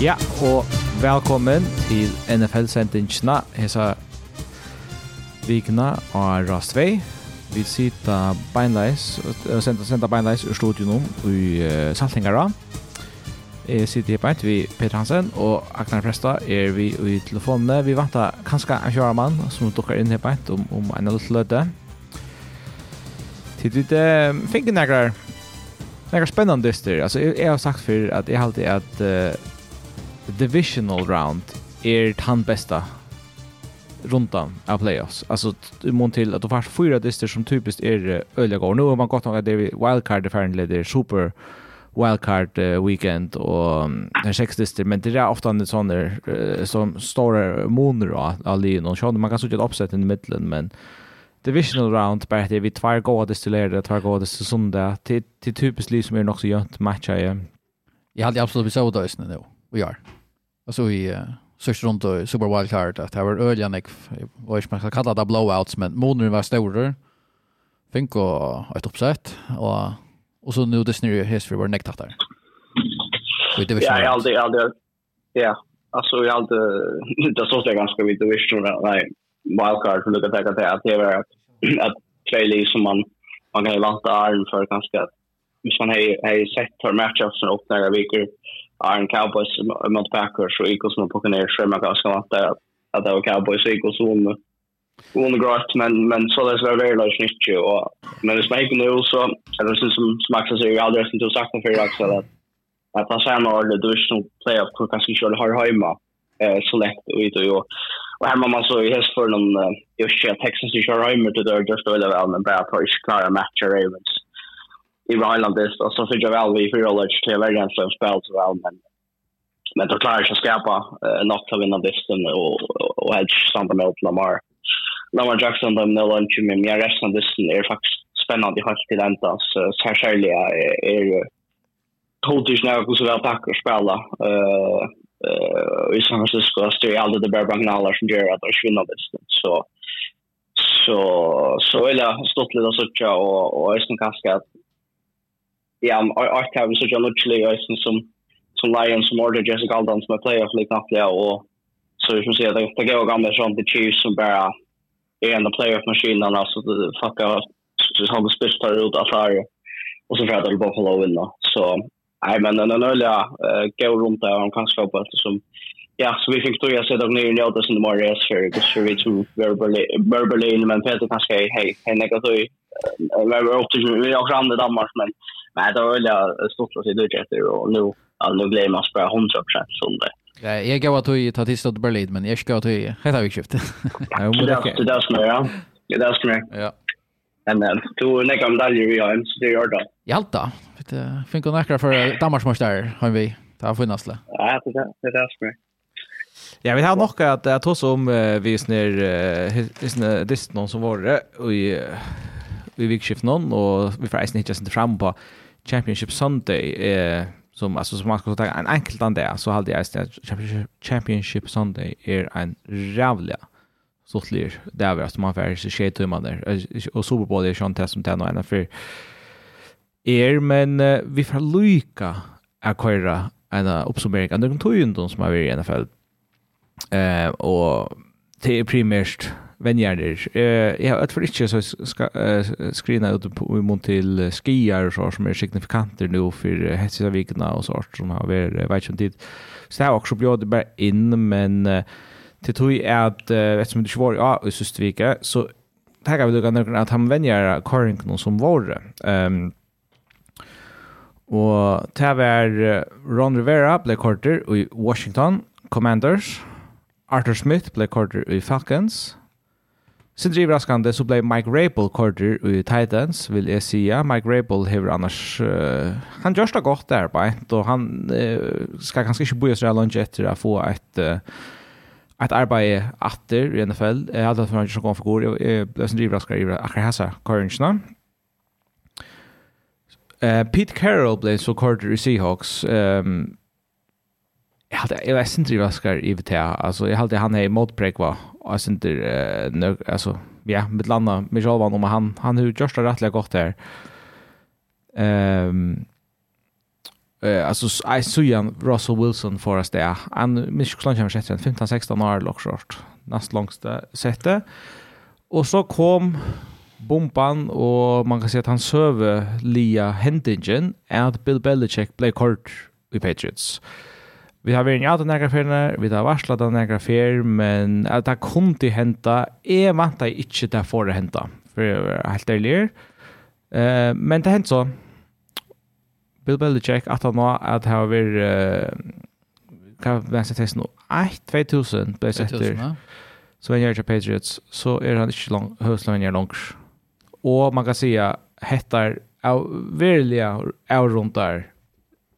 Ja, og velkommen til NFL-sendingsna hesa vikna av Rastvei. Vi sitter beinleis, senda, senda beinleis ur studion i uh, Saltingara. Jeg sitter her beint vi Peter Hansen og Agnar Presta er vi i telefonene. Vi venter kanskje en kjøremann som dukker inn her beint om, om en løte løte. Tid vi uh, finner nekker, nekker spennende dyster. Altså, jeg, jeg har sagt før at jeg alltid at uh, divisional round är han bästa rundan av playoffs. Alltså du mån till att du får fyra dister som typiskt är öliga går. Nu har man gått om att det är wildcard i det är super wildcard uh, weekend och um, den sex dister men det är ofta en sån där uh, som står moner av i och sjön man kan sätta ett uppsätt i mitten men divisional round bara det vi två goda distillerade två goda distill söndag till till typiskt liv som är också så jönt matcha. Jag hade absolut besökt oss nu. We are alltså i sørst rundt og Super Wildcard at det var øyelig öljan jeg var ikke man ska kalla det blowouts men månaden var større, fink og et oppsett, og, og så nu det snurrar history var nektatt der. Ja, jeg har aldrig aldrig ja, alltså jag aldrig det så det ganska vitt och visst nej wildcard för att ta det att det var att play som man man kan ju landa arm för kanske hvis man har sett för matchups och öppna veckor Iron Cowboys mot Packers och Eagles mot Buccaneers så man ganska vant där att det var Cowboys och Eagles hon vann grått men men så det var väldigt långt nytt ju och men det smäker nu så är det som smakar sig jag aldrig inte sagt för jag också att att han sen har det division playoff på kanske kör har hemma eh så lätt och ut och och hemma man så i häst för någon just Texas i kör hemma till där just väl väl men bara för att klara matcher Ravens i Rheinlandist och så fick jag väl vi för läge till vägen så spel så väl men men då klarar jag att skapa uh, något av vinna disten och och helt samma med Lamar. Lamar Jackson dem nu lunch med mig resten av disten är faktiskt spännande i höst till ända så särskilt är ju Totis när jag så väl tackar spela eh i San Francisco. Så är alltid det bara bagnalar som gör att de vinner disten så så så vill jag stått lite så och och är som kanske att ja, Art Kevin så John Luchley och som som Lions som order Jessica Aldan, som är playoff liknande och så som säger det det går gamla som the Chiefs som bara är en playoff maskinen alltså det fucka så har det spelat tar ut att här och så får det bara hålla vinna så nej men den öliga gå runt där han kan skapa som ja, så vi fick då jag sett av nu i Otis in the Morning Sphere, det ser ut som Berlin, men Peter kanske, hej, hej, negativ. Vi var också i Danmark, men Men det var väl stort att se det och nu alltså blir man spara 100 som det. Nej, jag går att ta till stort Berlin men jag ska ta i hela vikskiftet. Ja, men det där snö ja. Det där snö. Ja. Men du lägger om där ju ja, så det gör det. Ja, då. Det fick hon näkra för Danmarksmästare har vi. Det har funnits det. Ja, det det där snö. Ja, vi har nog att jag tog som vi snär snär dist någon som var i vi vikskift någon och vi får eisen hittas inte fram på Championship Sunday eh, som alltså som man ska ta en enkelt an det så hade jag eisen Championship, Championship Sunday är en rävliga sortlig där vi att man får sig tjej tummar där och så på det sånt här som det är någon för er men uh, vi får lycka att köra en uppsummering av de tog som har varit i NFL eh, och det är primärt vänjer. Eh jag att för inte så ska skrina ut i mun till skier och så som är signifikanter nu för hetsiga vikna och så som har varit vet inte tid. Så här också blir det bara in men till tog är att eftersom det svår ja i Sustvika så här kan vi då kan att han vänjer Carrington som var ehm Og det var Ron Rivera ble quarter i Washington, Commanders, Arthur Smith ble quarter i Falcons, Sin driver raskande så blev Mike Rabel korter i Titans, vill jag säga. Mike Rabel hever annars... Uh, han görs det gott där bara, då han uh, ska kanske inte börja så långt efter att få ett... Uh, ett arbete efter i NFL. Jag hade för att kom för god, Jag blev sin driver raskande i Akra hessa Corinchna. Uh, Pete Carroll blev så korter i Seahawks. Um, jag hade jag var sin driver raskare i VTA. Alltså jag hade han här i motpräck och jag synter eh, alltså ja med landa med Jalvan om han han har görs det gott där Ehm eh alltså I såg Russell Wilson för oss där. Han minns klart han sett 15 16 år lock short. Näst långsta sättet. Och så kom bomban och man kan se att han söver Lia Hendingen är att Bill Belichick blev kort i Patriots. Vi har vært i alt nekra feriene, vi har varslat av nekra ferier, men at det kom til henta, jeg vant deg ikke til å få det henta, for jeg er helt ærlig. Uh, men det hent så, Bill Belichick, at han nå, at han har vært, uh, hva er det testen nå? 2000 ble sett etter. Så en gjør til Patriots, så er han ikke lang, høyslønn gjør langt. Og man kan si at hettar, verilige, av rundt der,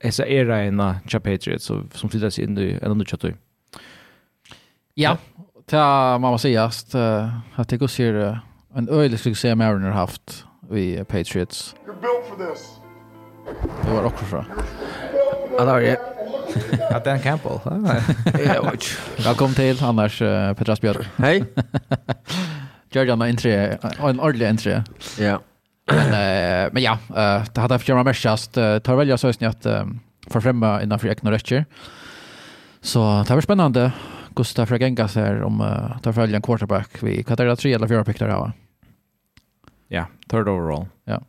essa era en cha Patriots så, som flyttar sig in i en annan tjattu. Ja, ta mamma säger säga att det går sig en öle skulle säga Mariner haft vi Patriots. You're built for this. Det var också så. Ja, det var det. Ja, Dan Campbell. Välkommen till annars Petras Björk. Hej. Georgian har en ordentlig entry. Ja. Men, men ja, det hade jag gjort mest just tar välja så att förfrämma innanför egna rätter. Så det var spännande. Gustav Fragenga här om uh, tar följa en quarterback vi kan ta tre eller fyra pick där. Ja, third overall. Ja.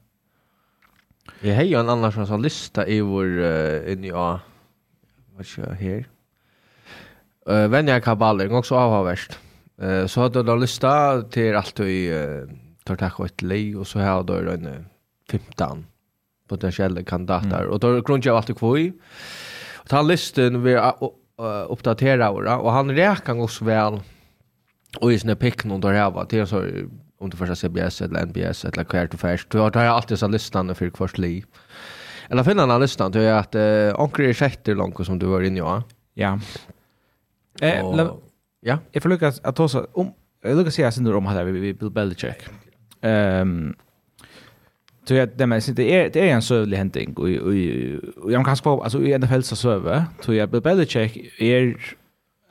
Jag har ju en annan som lista i vår uh, in ja vad ska jag här. Eh uh, Venja Kaballer också avhavärst. Eh uh, så hade de lista till allt i uh, tar tack og et lei, och så är det en 15 potentiella kandidater. Mm. och då grundar jag alltid kvoi. Och ta listan vi uppdatera våra och han räknar också väl och i sina picken någon där var det så om det första CBS eller NBS eller kvart till färs. Då har jag alltid så listan för kvart li. Eller finna den listan till att uh, onkel är sjätte långt som du var inne ja. Ja. Eh, ja. Jag försöker att ta så om Jag lukar säga sen om här vi vi Bill Belichick. Ehm Så jag det men det är det är en sövlig händing och och jag kan skapa alltså i NFL så söver så jag Belichick är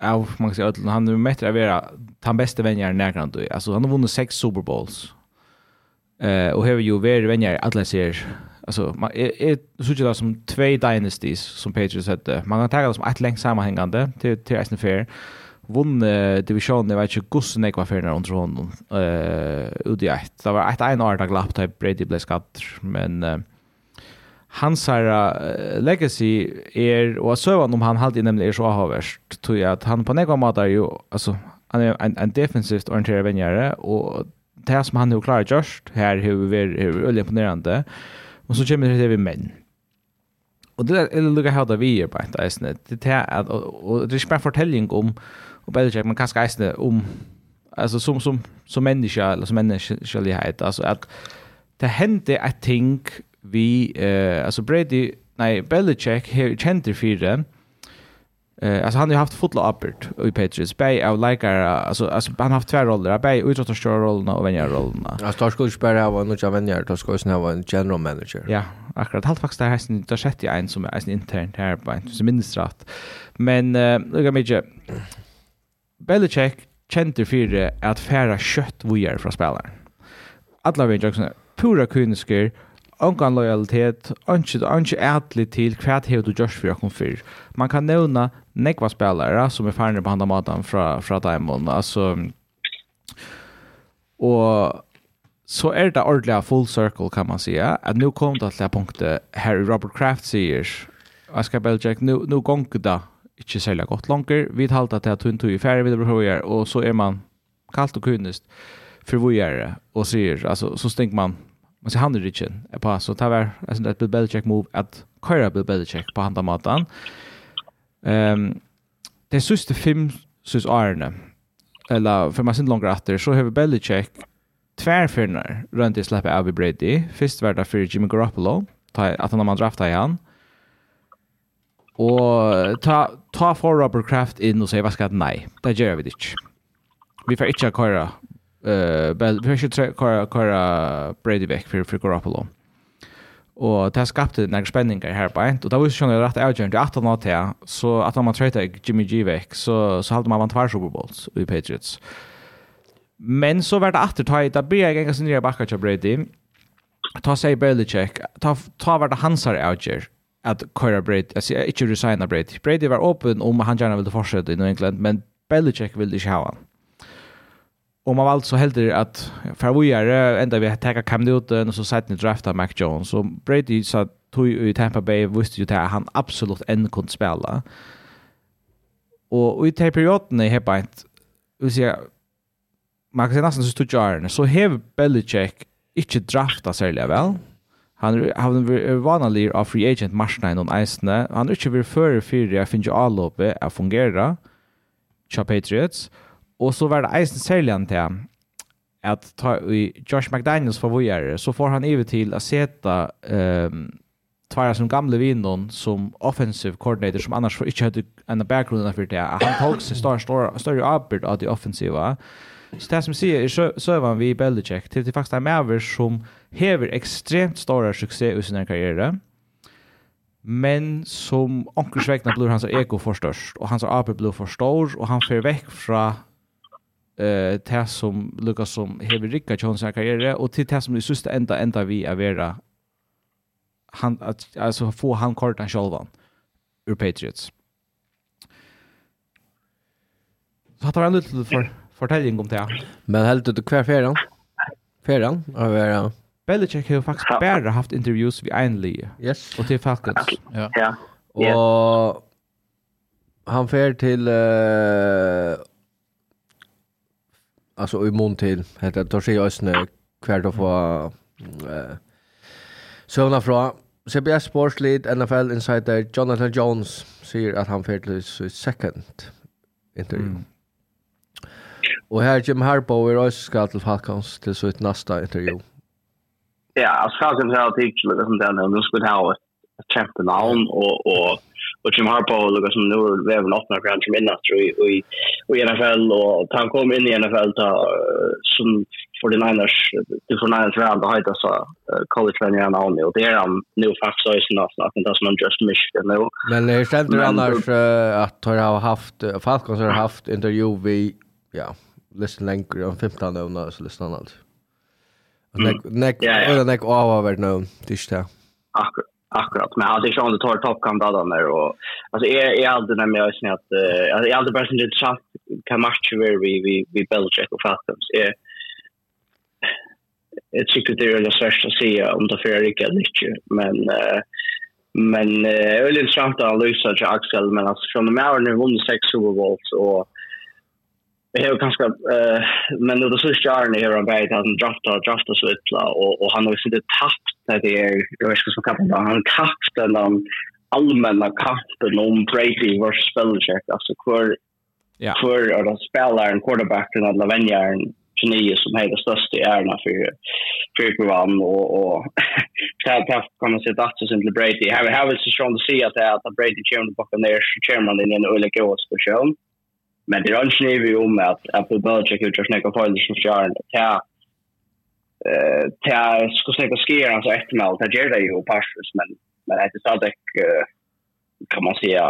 av man kan säga att han är bättre att vara han bästa vänner nära då alltså han har vunnit sex Super Bowls. Eh och har ju varit vänner alla ser alltså man är så det som två dynasties som Patriots hade. Man kan ta det som ett längs sammanhängande till till Eisen Fair vunn divisjonen, jeg vet ikke hvordan jeg var ferdig under hånden, uh, ut i eit. Det var eit en år da glapp da Brady ble skatt, men uh, hans her uh, legacy er, og søvann om han halvt i nemlig er så avhåverst, tror jeg at han på nekva måte er jo, altså, han er en, en defensivt orienteret vennjere, og det som han har klarat gjørst, her har vi vært veldig imponerende, og så kommer det til vi menn. Og det er lukket hva vi er på et eisne, det er at, og det er ikke bare fortelling om, och Belichick man kanske eisne om alltså som som som människa eller som människolighet alltså att det hände ett ting vi eh alltså Brady nej Belichick här kände för det Eh alltså han har haft fotla uppert i Patriots Bay av like alltså alltså han har haft två roller Bay utåt och stora rollerna och vänner rollerna. Ja, tar skulle spela av några vänjer, tar skulle snäva en general manager. Ja, akkurat halt faktiskt där hästen där sätter jag en som är en intern här på en som minst rätt. Men eh lugga mig. Belichick kjenter fyrir at færa kjøtt vujer fra spilleren. Alla vi er pura kynisker, ongan lojalitet, ongi ætli til kvæt hevet du gjørs fyrir okkur fyrir. Man kan nevna nekva spillere som er færre på handa matan fra, fra Diamond, altså og så er det ordentlig full circle kan man säga at nu kom det til punktet her Robert Kraft sier Aska Belichick, nu, nu gong det ikke særlig godt langer. Vi talte til at hun tog i ferie videre på høyere, og så er man kaldt og kunnest for høyere, og sier, altså, så stinker man, man sier han er ikke på, så det var altså, et bit move, at køyre bit better check på handa maten. Um, det siste fem synes årene, eller for meg sin langer etter, så har vi better check tværfyrner rundt i slippet av i Brady. Først var det for Jimmy Garoppolo, at han har man draftet igjen, og Og ta, ta for Robert Kraft inn og sier, hva skal jeg? Nei, det gjør vi ikke. Vi får ikke køre, uh, vi får ikke køre, køre Brady vekk for, for Garoppolo. Og det skapte noen spenninger her på en, og det var jo sånn at jeg gjør det at han hadde det, så at man hadde Jimmy G vekk, så, så hadde man vant hver Super Bowls i Patriots. Men så var det atter ta i, da blir jeg ganske nye bakker til Brady, ta seg Belichick, ta, ta var det hans her avgjør, att köra Brady, alltså inte resigna Brady. Brady var öppen om han gärna ville fortsätta i New England, men Belichick ville inte ha han. Och man var alltså heldig att för vi är ända vi att Cam Newton och så satt ni drafta Mac Jones. Så Brady sa tog i Tampa Bay visste ju att han absolut än kunde spela. Och i den perioden är helt enkelt, vi säga, man kan säga nästan så stod jag så har Belichick inte draftat särskilt väl. Han har varit vanlig av free agent marsna någon eisne. Han har inte varit före för jag finner ju allopet att fungera. Cha Patriots. Og så var det eisen særlig han til at ta i Josh McDaniels förvojare så får han ivet till å sätta ehm tvara som gamla vinnaren som offensive coordinator som annars inte hade en bakgrund for det. Han tog større, større, større arbeid av de offensiva. Så det som sier, er søvann vi i Belichick, til det faktisk er maver som hever ekstremt stora suksess i sin karriere, men som ankersvekna blir hans ego for størst, og hans arbeid blir for stor, og han fer vekk fra eh det som Lucas som hever rikka Jones sin karriere och till det som det sista ända ända vi är vera han att alltså få han kort han själva ur Patriots. Så hade han lite för fortelling om det. Men helt ut kvar ferien? Ferien? Av er... Belichick har faktisk bare haft interviews vi enlige. Yes. Och till Falcons. Ja. ja. Och han fer till Uh, alltså i mån till heter det sig Ösne kvar då få eh såna från CBS Sports Lead NFL insider Jonathan Jones säger att han fer till second interview. Mm. Och här Jim Harbaugh är också ska till Falcons till sitt nästa intervju. Ja, alltså Falcons har alltid till det som där nu skulle ha ett champion och och och Jim Harbaugh lukar som nu är väl väl öppnat grand som innan tror jag i i NFL och han kom in i NFL ta som för den Niners till för Niners round och hade så college vänner han nu och det är han nu faktiskt så är något något det som han just missade nu. Men det stämmer annars att har haft Falcons har haft intervju vi ja lyssnar längre om 15 övnar så lyssnar han allt. Nek nek eller nek av vart nu tills det. Akkurat. Akkurat, men alltså jag tar Top Gun där där och alltså är är alltid när jag syns att alltså är alltid bara lite chans kan matcha vi vi vi Belgium och Fatums är ett tycker det är det svårt att se om det för rika lite men men är väl intressant att lösa Axel men alltså från de här nu vunnit sex Super Bowls och Jag har ganska eh men det så är stjärna här om bait han draftar draftar så vitt och och han har ju sitt tapp där det är jag vet inte så kapten han tappt den om allmänna kampen om Brady versus Belichick alltså kvar ja kvar och då spelar en quarterback den andra vänjaren Kinesi som är det största i ärna för för program och och så här kan man se att så är Brady. Här har vi så sjön att se att Brady chairman bakom där chairman i en olika års person. Mm Men det är alltså ju om att att på budget hur jag snackar för det som kör det här eh ta ska snacka sker alltså ett mål ta ger det ju passes men men det är så att kan man säga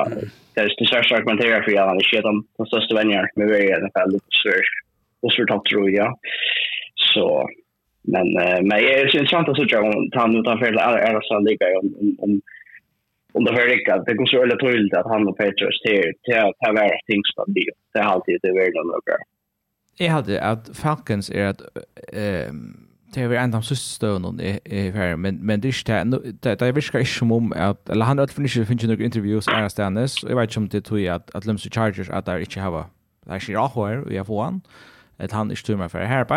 det är det största argumentet för att det sker de de största vänner med vi i alla fall lite svårt och svårt att tro ja. Så men men det är intressant att se om han utanför alla är så lika om om om det var riktigt, det går så väldigt tydligt att han och Petrus till till att vara tingsman det. Det har alltid det varit någon över. Jag hade att Falcons är att ehm det är en av systern i i här men men det är det det är viskar inte som om att eller han har inte funnits finns några interviews är stannas jag vet inte om det tror jag att att Lemsy Chargers att där inte hava där sig har och jag får han att han är stumma för här på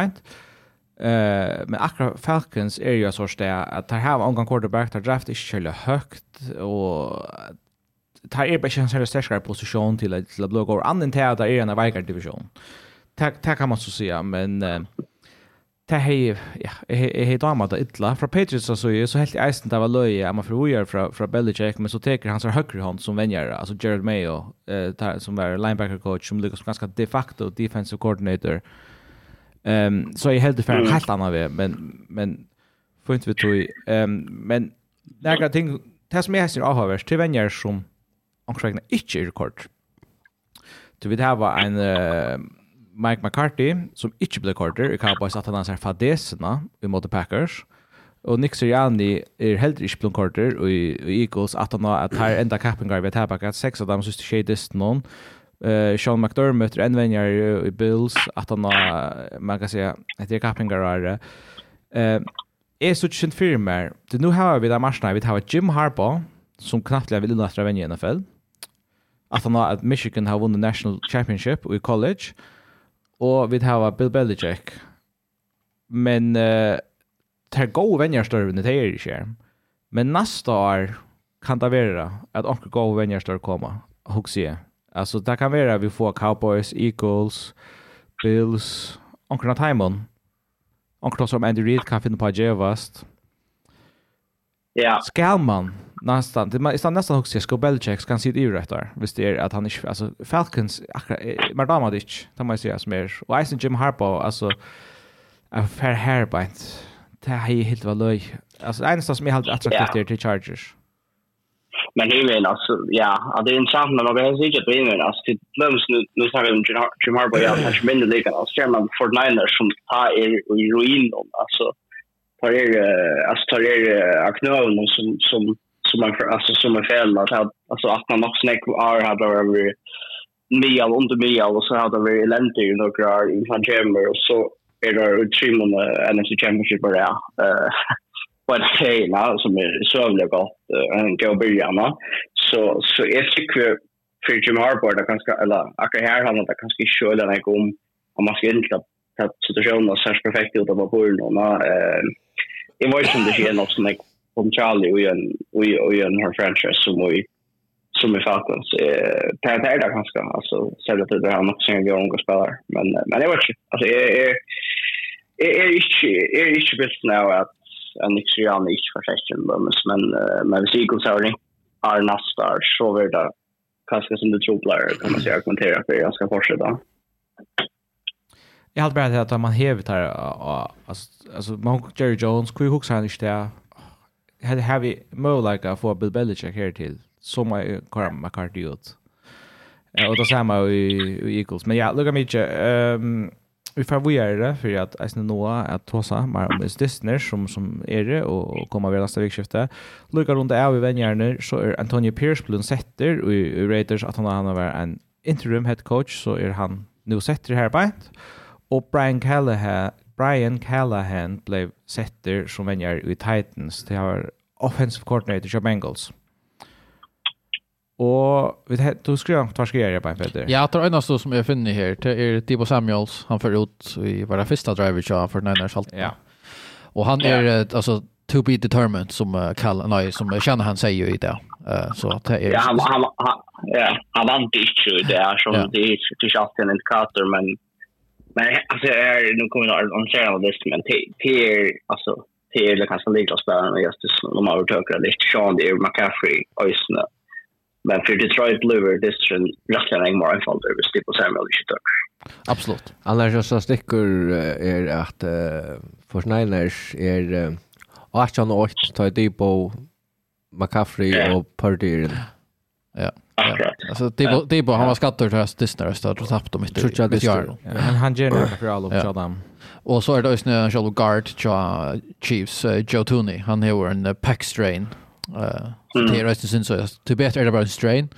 Uh, men akkurat Falcons er jo en sorts det at de har omgang quarterback, de draft ikke kjøle høyt, og de er bare ikke en særlig sterkere posisjon til, til å blå går. Annen til at de er en veikere divisjon. Det kan man så si, men det hej ja, jeg har damer det ytla. Fra Patriots så er så helt eisen det var löje at man forhoer fra, fra Belichick, men så teker så høyre hånd som vänjer altså Jared Mayo, eh, som var linebacker coach, som lykkes som ganske de facto defensive coordinator, og Ehm så jag helt för helt annan väg men men får inte vi tog ehm men några ting det som jag ser avhörs till vänner som anklagarna inte är rekord. Du vet här var en uh, Mike McCarthy som inte blev korter i Cowboys att han har fadesna i mot Packers. Och Nick Sirianni är helt inte blev korter i, Eagles att han har att här enda kappen går vid här bak sex av dem syns det tjej någon. Uh, Sean McDermott er envenjar i Bills at han har, man kan säga att det är kappingar är eh är så fyrir mer. Det nu har vi da marsna, vi har Jim Harbaugh som knappt vill vinna efter vänja i NFL. At han har at Michigan har vunnet national championship i college Og vi har Bill Belichick. Men uh, det er gode vänjar større enn det er ikke. Men neste år kan det vara att onkel gå vänjar större komma. Hugga Alltså det kan vara vi får Cowboys, Eagles, Bills, onkel av Timon. Onkel som Andy Reid kan finna på Jevast. Ja. Skal man nästan, det är nästan också ska Belichick kan se det rätt där. Visst är att han är alltså Falcons akkurat Mardamadich, det måste jag säga mer. Och Ice Jim Harbaugh alltså a fair hair bite. Det är helt vad löj. Alltså det enda som är helt attraktivt är till Chargers. Ja. Men det är alltså, ja, det är en samman, man behöver säkert vinna, alltså det döms nu, nu snackar vi om Jim Harbaugh, ja, kanske mindre lika, alltså ser man 49ers som tar er i ruin, då alltså tar er, alltså tar er aknöven som, som, som man, för alltså som är fel, att alltså att man också näck har hade över mial under mial och så hade vi eländig i några i i Fangemer och så är det utrymmande NFC Championship bara, ja. Uh, på en hela som är sövliga gott en gå början så så är det kvar för Jim Harbour det kanske eller akkurat här han det kanske skulle den gå om om man ska inte ta situationen och så perfekt ut av på och eh i vad som det sker något som like om Charlie och en och en her franchise som vi som i Falcons. Eh, det är det ganska. Alltså, så det där han också är en gång spelare. Men, men det var inte. Alltså, är är, är inte, är inte bäst nu att en ytterligare inte för session men men vi ser konserter är nästa så vi där kanske som du tror på kan man säga kommentera för jag ska fortsätta. Jag hade bara att man hävt här alltså alltså man Jerry Jones Quick Hooks han inte där hade har vi möjlighet att få Bill Belichick här till som är Karam McCarthy ut. Och då samma i Eagles. Men ja, lugga mig inte. Ehm vi får vi är det för att Eisne noa att tosa sig mer om Disney som som är det och komma vid nästa vikskifte. Lucka runt är vi vänner så är Antonio Pierce blund sätter i Raiders att han han var en interim head coach så är han nu sätter här på och Brian Callahan Brian Callahan blev sätter som vänner i Titans. Det har offensive coordinator för Bengals. Och vet du, du skrev om tvär skriver jag på en Peter. Ja, det är en som jag finner här. Det är Debo Samuels. Han för ut i våra första driver jag för den här salten. Ja. Och han är alltså to be determined som uh, Kall, nej, som känner han säger ju i det. Uh, så det är, ja, han, han, han, ja, han vann inte i det är Så ja. det är inte alltid en indikator, men Men alltså är nu kommer jag att säga något visst men Peer alltså Peer det kanske lite och just det som de har tagit lite Sean det är McCaffrey och Men för Detroit Blue en rättare en Martin Falder över Stipo Samuel i Kittor. Absolut. Alla dessa stickor är att uh, för Niners är uh, 18 och 8 tar Debo, McCaffrey yeah. och Purdy. Ja. Ja. Alltså Debo, Debo han var skattor till höst Disney och stöd och inte. Tror jag det gör. Han han ger nu för alla och dem. Och så är det just en själv guard Chiefs, Joe Tooney. Han har en uh, pack strain. Uh, Mm. Det är rätt syns så. Till bättre är det bara en strain.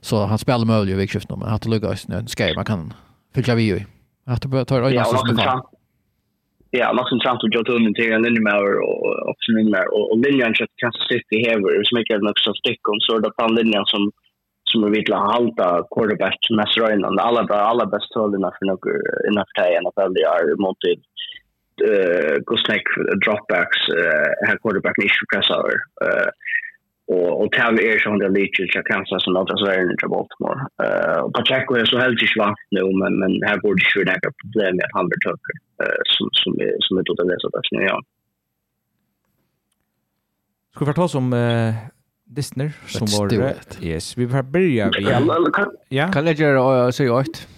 Så han spelar med Ölje i vikskiftet men han tar lugga i en skaj man kan fylla vi i. Att det tar öjda som ska Ja, Lachlan Trump och Joe Tullman till en linjemauer och också linjemauer. Och linjen köpt Kansas City häver så mycket av också stickon så är det på en linjen som som är vidla halta quarterback mest röjnan. Alla, alla bäst tullarna för några innanför det här NFL är mot eh uh, Gusnek dropbacks eh uh, quarterback niche press hour eh uh, och och kan er som det lite jag kan så som något så är det Baltimore. Eh och Pacheco är så helt ju svag nu men men här borde ju det här problem med han blir tucker eh som som är som är då det så där nu ja. Ska vi ta som eh Disney som var det. Yes, vi får börja vi. Ja. Kan jag göra så jag åt.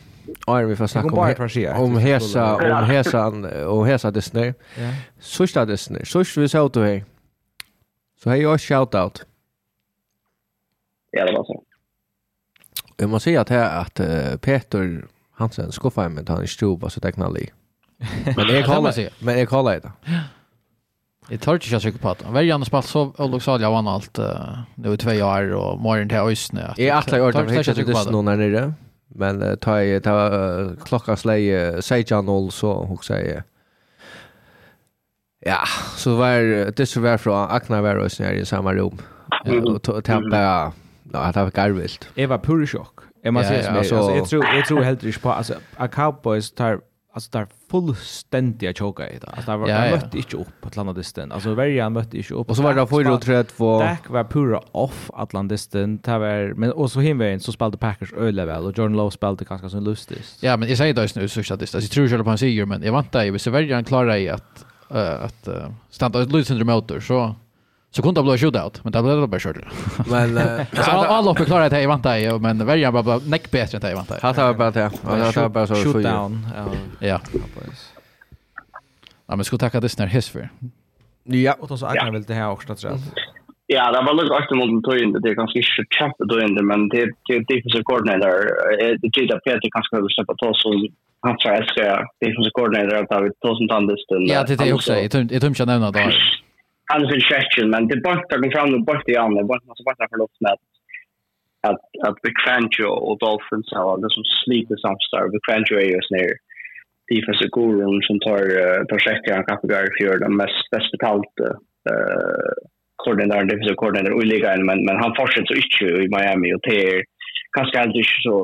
Ja, vi får snacka om om hesa om hesan och hesa Disney. Ja. Sista Disney. Sist vi såg då här. Så hej och shout out. Ja, det var så. Jag måste säga att här att uh, Peter Hansen skuffar mig att han är stor på så tecknar li. Men jag kallar men jag kallar det. Jag tar inte jag på att han väljer annars spalt så olycksalig av vann allt nu i två år och morgon till Ösne. Jag attlar jag ordet hittar inte det någon här nere. Men ta i ta klockan släg säg jag noll så och säger Ja, så var det så var från Akna var oss i samma rum. Och ta bara Ja, det var garvilt. Jag var pur i chock. Jag måste säga alltså, alltså jag tror jag tror helt riktigt på alltså a Cowboys tar alltså där fullständiga choka i det. Alltså där var ja, ja. mötte inte upp Atlantisten. Alltså Verian mötte inte upp. Och så var det för och tror att få var pura off Atlantisten. Det var men och så himvägen så spelade Packers öle väl och Jordan Lowe spelade ganska som lustigt. Ja, men jag säger det nu så statistiskt. Alltså jag tror själv på en seger men jag väntar ju så Verian klarar i att uh, att uh, stanna ut Lucifer motor så Så kunde det bli shootout, men det blev bara kört. Men så alla uppe klarade det i vant dig, men värjan bara bara näck bättre än det i vant dig. Han tar bara det. Han tar bara så shootown. Ja. Ja, men skulle tacka det snär hiss för. Ja, och så Agnar vill det här också tror jag. Ja, det var lite aktivt mot tog in det. Är kanske inte kämpa då in det, men det är defensive coordinator. Det är tydligt att Peter kanske behöver släppa ta så han tror jag ska defensive coordinator att ha vi tusen tandisten. Ja, det är också. Jag tror inte jag nämner det. han Andersen Schechel, men det borta kom fram och borta i andra, borta massa bara för luften att att att Bekrancho och Dolphins har det som sliter samstar. Bekrancho är just nere defensive gurun som tar tar checkar han kanske går i den mest bäst betalda eh koordinator defensive koordinator i ligan men men han fortsätter så inte i Miami och det är kanske aldrig så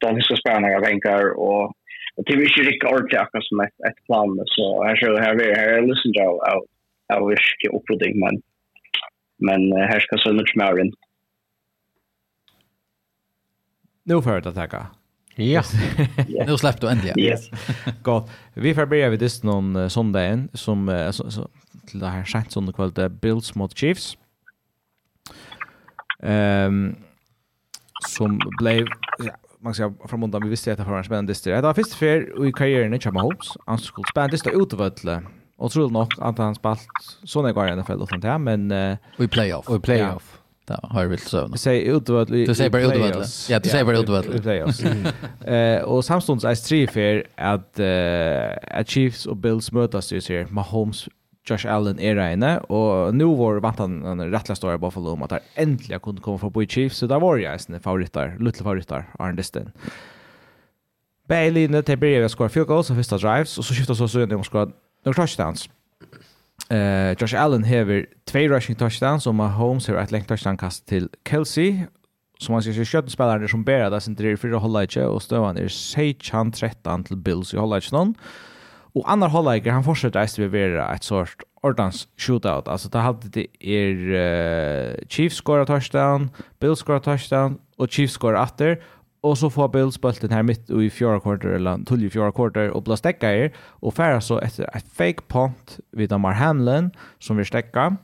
Dolphins ska spela några vänkar och det är ju riktigt ordentligt som ett, ett plan så här så här är här är lyssnar av av virke opprydding, men, men uh, her skal sønne til mer inn. Nå får jeg det Ja, nå slipper du endelig. Yes. Godt. Vi får börja ved disse noen uh, sondagen, som, uh, så, så, til det her sent sånne kveld, det Bills mot Chiefs. Um, som blev ja, man ska från undan vi visste att det var en spännande historia. Det var först för i karriären i Chama Holmes. Han skulle spänna det stod utövadle Og tror nok at han spalt sånn jeg går i NFL utan det, men... Og i playoff. Og i playoff. Ja, har vilt søvn. Du sier utvødelig. Du sier bare utvødelig. Ja, du sier bare utvødelig. I playoffs. Og samstånds er strifer at, at Chiefs og Bills møtes jo sier Mahomes Josh Allen er reine, og nå var vant han en rettelig story i Buffalo om at han endelig kunne komme forbi Chiefs, så der var jeg sine favoritter, luttelig favoritter, Arne Distin. Bailey, linje til Birgir skår fire goals av første drives, og så skiftet så sønne om å skår några touchdowns. Uh, Josh Allen hever två rushing touchdowns och Mahomes hever ett längt touchdown kast till Kelsey som man ser skjøtten spelare som bär där sin tre fyra hålla inte och stövan är Seichan 13 till Bills i hålla inte någon. Och andra hålla han fortsätter att vara ett sort ordans shootout. Alltså det hade det är uh, Chiefs scorar touchdown, Bills scorar touchdown och Chiefs score åter Och så får Bills bulten här mitt i fjärde kvarter eller tull i fjärde kvarter och blå stäcka och färra så efter ett fake punt vid Amar Hamlin som vi stäcka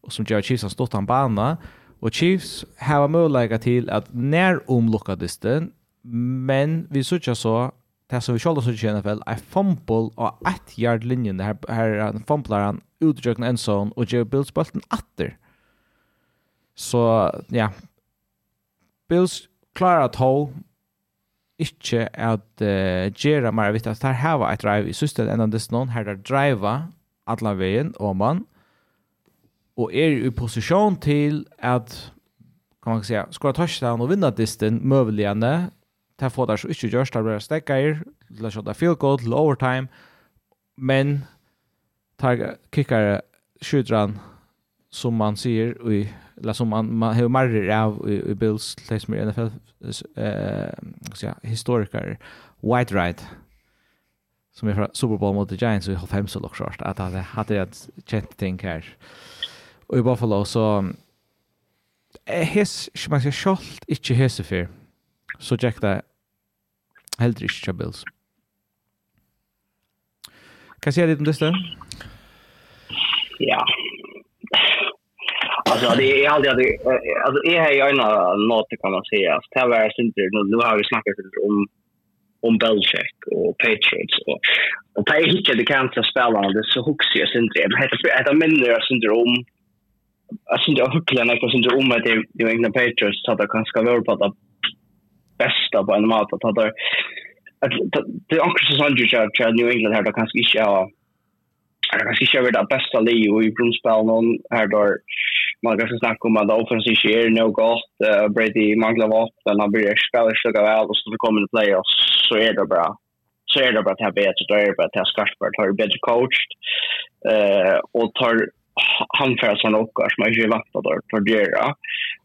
och som gör Chiefs stått han bana. Och Chiefs har möjlighet till att när omlocka disten men vi såg så det som vi själva söker i NFL är fumble och ett yard linjen här här fumblar han utdrökna en zone och ger Bills bulten åter så ja. Bills klarar to ikkje at uh, gjøre mer vitt at her hava et drive i systemet enn dess noen her der driva alle veien og man og er i posisjon til at kan man säga skora touchdown og vinna disten møveligende ta få der så ikke gjørs der blir stekker la shot skjøtta field goal til overtime men tar kickar skjutran som man ser i eller som man man har mer av i, i Bills liksom mer NFL eh så ja historiker White Ride som är från Super Bowl mot the Giants i har fem så lock short att hade hade ett chat thing här och i Buffalo så his man ska skolt inte hese för så check det Heldrich Bills. Kan jag säga lite om det? Ja, alltså det är alltid att alltså är här ju ena något kan man säga. Det här var inte nu nu har vi snackat om om Belichick och Patriots och och det är inte det kan inte spela det så huxar jag inte heter det är mindre jag syns om jag syns jag hucklar när jag syns om att det är egna Patriots så att det kanske vara på det bästa på en mat att det det är också sånt ju jag New England här då kanske inte är jag kan kanske inte är det bästa livet i grundspel någon här då man kanske snackar om att offensiv sker no gott, uh, Brady manglar vapen, han börjar spela så väl och så kommer det playoffs så är det bra. Så är det bara att ha bättre, då är det bra att ha skarpare, tar bättre coached eh, och tar han för såna åkar som har ju vakt där för det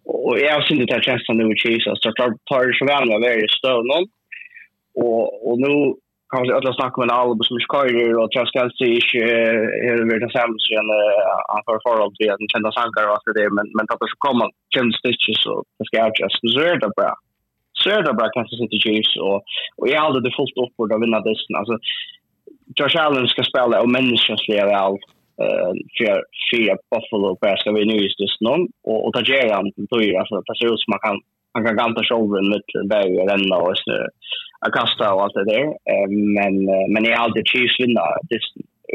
Och jag har synd att jag nu i Jesus så tar tar så väl med varje stöd någon. och och nu kanske att jag snackar med Albo som skojare och Charles Kelsey inte är väl den sämsta sen han för förhåll till att kända sankar och allt det men men att det kommer Kim Stitches och det ska jag just så är det bra. Så är det bra Kansas City Chiefs och och jag hade det fullt upp att vinna dessen alltså Josh Allen ska spela och människans människosliga väl eh för för Buffalo Bears. Ska vi nu just det någon. Och och ta Jerry han då ju alltså det ser ut som man kan han kan ganta shoulder med där och renna och så att kasta och allt det där. Men men jag alltid Chiefs vinna det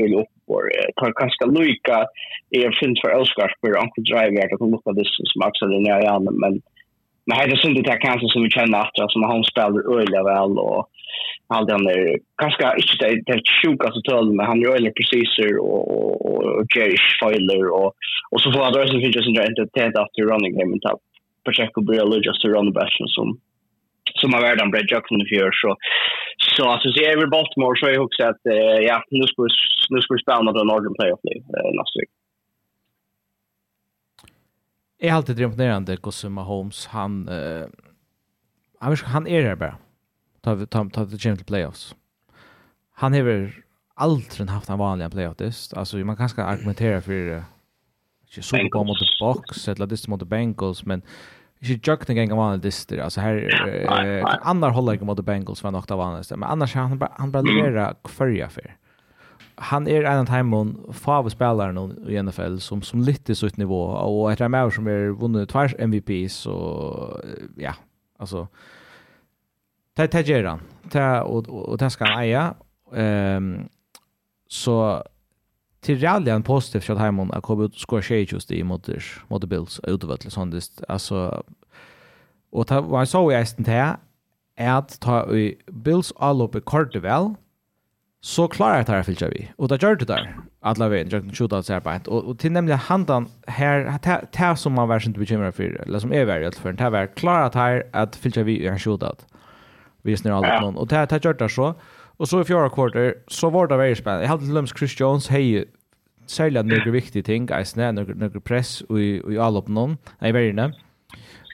är upp för tar kanske Luka är finns för Oscar för Uncle Drive att kan lukta det som också den Nya är men men det är synd att kanske som vi känner att som han spelar öliga väl och allt den där kanske inte det det sjuka så tal men han gör ju precis och och och Jerry Fowler och och så får det också finnas en rent att det efter running game och ta försöka börja lägga sig run the back som som har varit en bred jackson i fjör så så alltså så är vi Baltimore så jag också att uh, ja nu ska vi nu ska vi spela den Northern playoff liv uh, nästa vecka. Jag har alltid drömt ner det Gosse Mahomes han uh, han han är där bara. Ta ta ta till Champions playoffs. Han har aldrig haft en vanlig playoff test. Alltså man kan ska argumentera för uh, Super Bowl mot box eller det mot Bengals men Ikke Jøkken gang vanlig dyster, altså her, eh, Annar holder ikke mot Bengals var nok det vanligste, men annars han bara, han bara levererar kvarja for. Han er en av timon fave spelare i NFL som, som litt i sitt nivå, og etter en som er vunnet tvers MVP, så ja, altså, det, det gjør han, det, og, og, og det skal han eie, um, så till Real positivt shot hemma att komma ut och skora tjej just i mot mot Bills utöver sånt det alltså och ta vad så jag inte här är att ta i Bills all uppe kort väl så klarar jag det här filtrar vi och det gör det där alla vägen jag kan skjuta så här på och, och till nämligen handan här ta som man verkligen inte bekymrar för eller som är värd för den här var klarat här att filtrar vi är skjutat vi snurrar allt någon och det här gör det så Och så i fjärde kvarter så var det väldigt spännande. Jag hade Lums Chris Jones hej särskilt några viktiga ting, alltså några några press och i all upp någon. Nej, väldigt nej.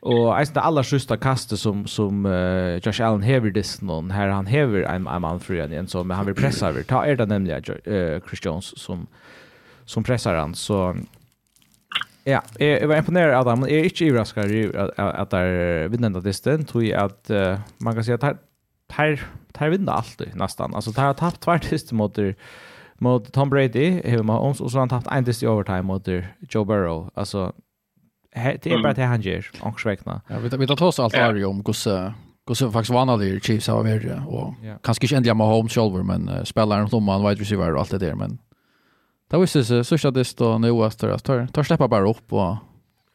Och alltså det allra sista kastet som som uh, Josh Allen häver det någon här han häver en en man för igen, så men han vill pressa över. Ta är det nämligen uh, Chris Jones som som pressar han så Ja, jeg var imponeret av dem, men jeg er ikke overrasket at det er vinnende distan, tror jeg at uh, man kan si at tar tar vinner alltid nästan. Alltså tar har tappat två mot mot Tom Brady hemma och så har han tappat en sista overtime mot Joe Burrow. Alltså det är bara det han gör. Anksväckna. Ja, vi vi tar oss allt där om gosse gosse faktiskt vann alla Chiefs har varit och kanske inte ändliga med Holmes själv men spelar de man wide receiver och allt det där men Det var ju så så det står nu att tar tar släppa bara upp och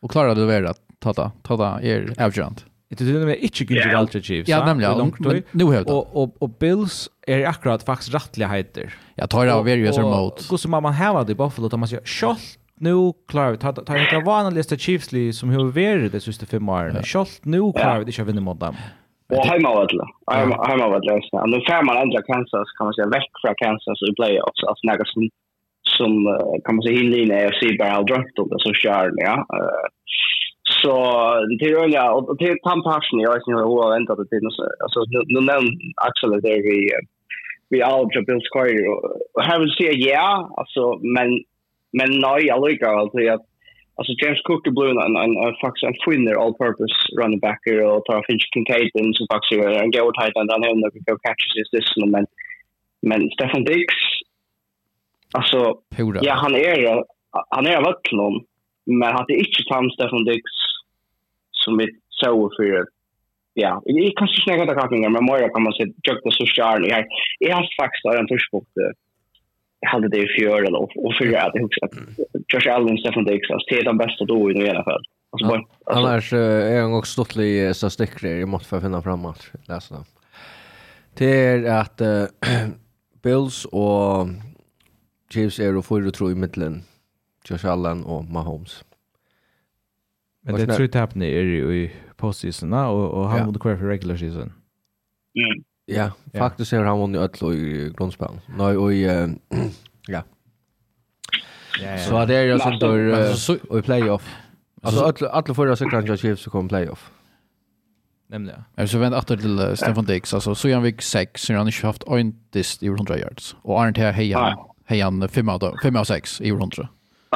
och klara det väl att ta ta ta är avgörande. Det är nämligen inte Gunther yeah. Ultra Chiefs. Ja, nämligen. Men nu helt. Och och och Bills är akkurat faktiskt rättliga heter. Jag tar det av various remote. Och så man häva det i Buffalo då man säger shot nu klarar vi ta det ta vana Chiefs li som har varit det sista fem åren. Shot nu klarar vi det jag vinner mot dem. Och hemma av vadla. Hemma vadla. Och nu får man ändra Kansas kan man säga väck från Kansas i playoffs Alltså något som som kan man säga hinner in i AFC bara har drömt om det så kör ja. Eh Så det är öliga, och det är tandparsen jag vet inte hur jag väntat det till. Alltså, nu nämnde Axel det är vi, vi alger Bill square Och have vill säga ja, alltså, men, men nej, jag lyckar alltså att Alltså James Cook är blivit and en, en, faktiskt en finner all-purpose running back here och tar Finch Kincaid in som faktiskt är en god tight end. Han him that go catches i stissen, men, men Stefan Dix alltså, ja han är han är av men han är inte samstad Stefan Dix som vi så för ja, jag kanske snäggar det kappningar, men mer kan man säga jökta så stjärn jag här. Jag har faktiskt en förspåk jag hade det i fjör eller och för att det också Josh Allen Stefan Dix alltså det är den bästa då i alla fall. Alltså bara annars är han också stått i så stickrar i mått för att finna framåt läsa dem. Det är att Bills och Chiefs är och får du tro i mitten Josh Allen og Mahomes. Men det tror jag er är i postseason och och han mode kvar för regular season. Mm. Ja, faktiskt är han vunnit öll i grundspel. Nej och ja. Ja. Så det är ju sånt då i playoff. Alltså alla alla förra så kan jag Chiefs så kom playoff. Nämligen. Jag så vänt åter till Stefan Dix alltså så jag fick 6 så han har haft en dist i 100 yards och Arndt här hejan hejan 5 av 5 av 6 i 100.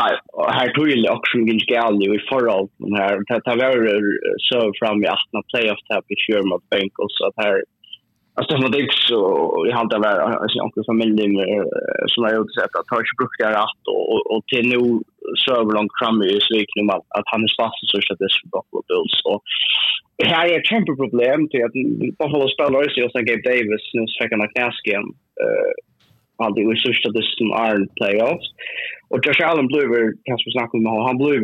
Nej, och här tog ju också en gäll i förhåll den här det här var så fram i 18 playoff här på mot Bengals så att här Alltså det Dix så jag hade väl alltså onkel familj som har gjort så att ta sig brukt där att och och till nu så långt fram i svikning om att han är fast så att det för Buffalo Bills. Och här är ett kämpe problem till att Buffalo spelar ju så Gabe Davis nu fick han knäsken eh aldrig i sista distan är playoffs. Och Josh Allen blev, kanske vi snackade om honom, han blev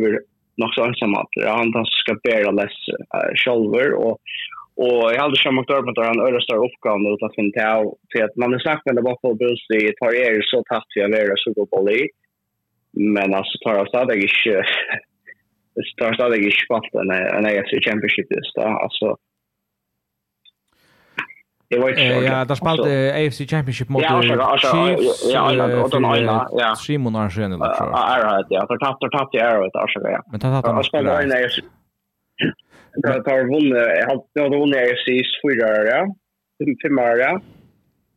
nog så ensam att han, han ska bära less uh, själver och Och jag hade Sean med där han öra större uppgåvan utan sin tau till att man har snackat med det Buffalo Bills i tar er så tatt vi av era Super Bowl i. Men alltså tar jag stadig inte tar stadig inte spalt en AFC Championship just då. Alltså Det var inte Ja, där spelade AFC Championship mot Chiefs. Ja, och den ena, ja. Simon har sen eller så. Ja, ja, för tapp tapp i Arrowhead alltså ja. Men tapp tapp. Spelade en AFC. Där tar vunnit, har har vunnit AFC fyra år, ja. Fem år ja.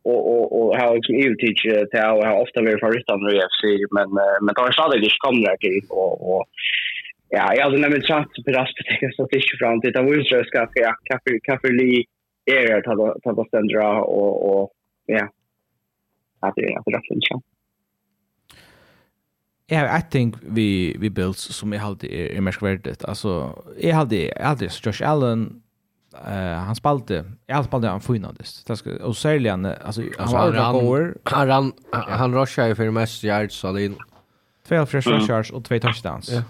Och och och har liksom ju teach till har ofta varit favoriter i AFC men men då har stadigt inte kommit där till och och Ja, jag hade nämligen chans på rastet, jag satt inte fram till. Det var ju så att jag kaffe, kaffe, är ta ta på ständra och och ja. Att det är att det är Ja, I think vi vi builds som jag hade är, är mest värdet. Alltså jag hade aldrig Josh Allen eh uh, han spalte jag spalte han finades. Det ska och säljan alltså han var goer. Han ran han rushar ju för mest yards så det två fresh yards och två touchdowns. Ja.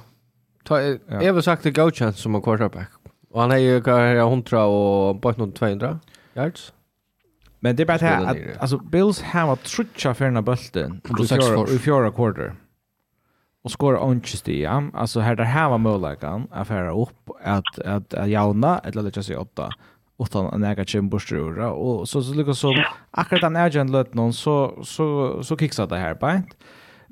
Ta jag har sagt det go chance som en quarterback. Och han är ju hon 100 och bara någon 200 yards. Men det är bara det att alltså Bills har varit trutcha för den bulten i fjärde quarter. Och skora onches i ja. Alltså här där här var möjligheten att färra upp att att, att jauna eller lägga sig åtta utan en äga chim och så så lyckas så akkurat den agent löt någon så så så kicksade det här på.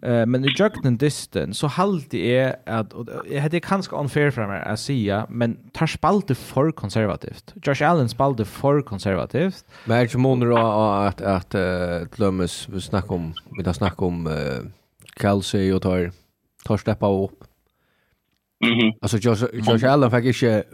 Uh, men i jöknen dysten så halde jag att jag hade kanske unfair för mig att säga men tar spalte för konservativt. Josh Allen spalte för konservativt. Men jag tror att att att Glömmes vi snackar om vi tar snack om uh, Kelsey och tar tar steppa upp. Mhm. Mm -hmm. alltså Josh Josh Allen fick inte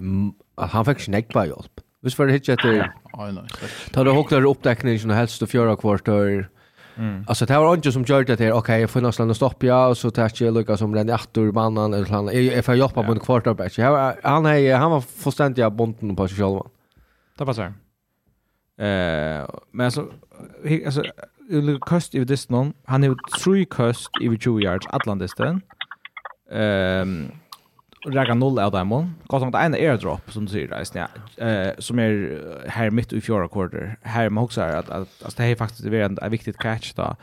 han fick snack på hjälp. Visst var det hitchet där. Ja, nej. Tar det hocklar upptäckningen som helst och fjärra kvartar Mm. Alltså det var inte som gjorde det här, okej, jag får någonstans att stoppa jag, och så tar jag Lucas som den efter mannen, eller sånt. Jag får jobba på en quarterback. Han, är, han var fullständigt bonden på sig själv. Det passar. Eh, men alltså, alltså kost i distan, han har tre kost i 20 yards, Atlantistan. Ehm, um, räka noll av dem. Gott som det ena airdrop som du säger där, ja, eh, som är här mitt i fjärde kvarter. Här man också att, att alltså, det är faktiskt det är en, en viktigt catch då.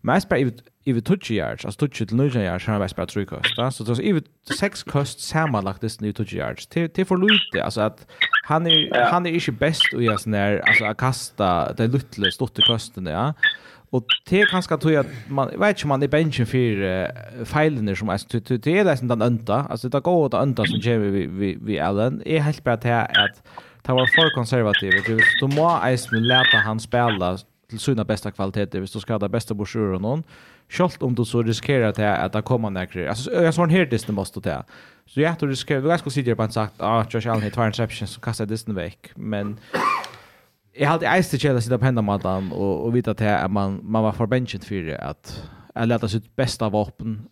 Men jag spelar i touch yards, alltså touch till nöja yards har jag spelat tre kost. Så det är i sex kost sammanlagt det nu touch yards. Till till för lite alltså att han är han är inte bäst och jag sån där alltså att kasta det lilla stort kosten ja. Och det kanske tror jag man vet inte man är benchen för uh, fejlen som är det är nästan den anta. Alltså det går att anta som ger vi vi vi Allen är helt bra till att ta var för konservativ. du, vill du må ens lära han spela till sina bästa kvaliteter. hvis du ska ha det bästa broschyr och någon. Självt om du så riskerar att att det kommer några. Alltså jag svarar här det måste ta. Så jag tror riskerar du ska sitta på en sagt ah Josh Allen hit två interceptions så kastar det väck. Men jag hade ägst det kjela sitta på hända matan och, och vita till att man, man var för förbenchen för det att att lätta sitt bästa vapen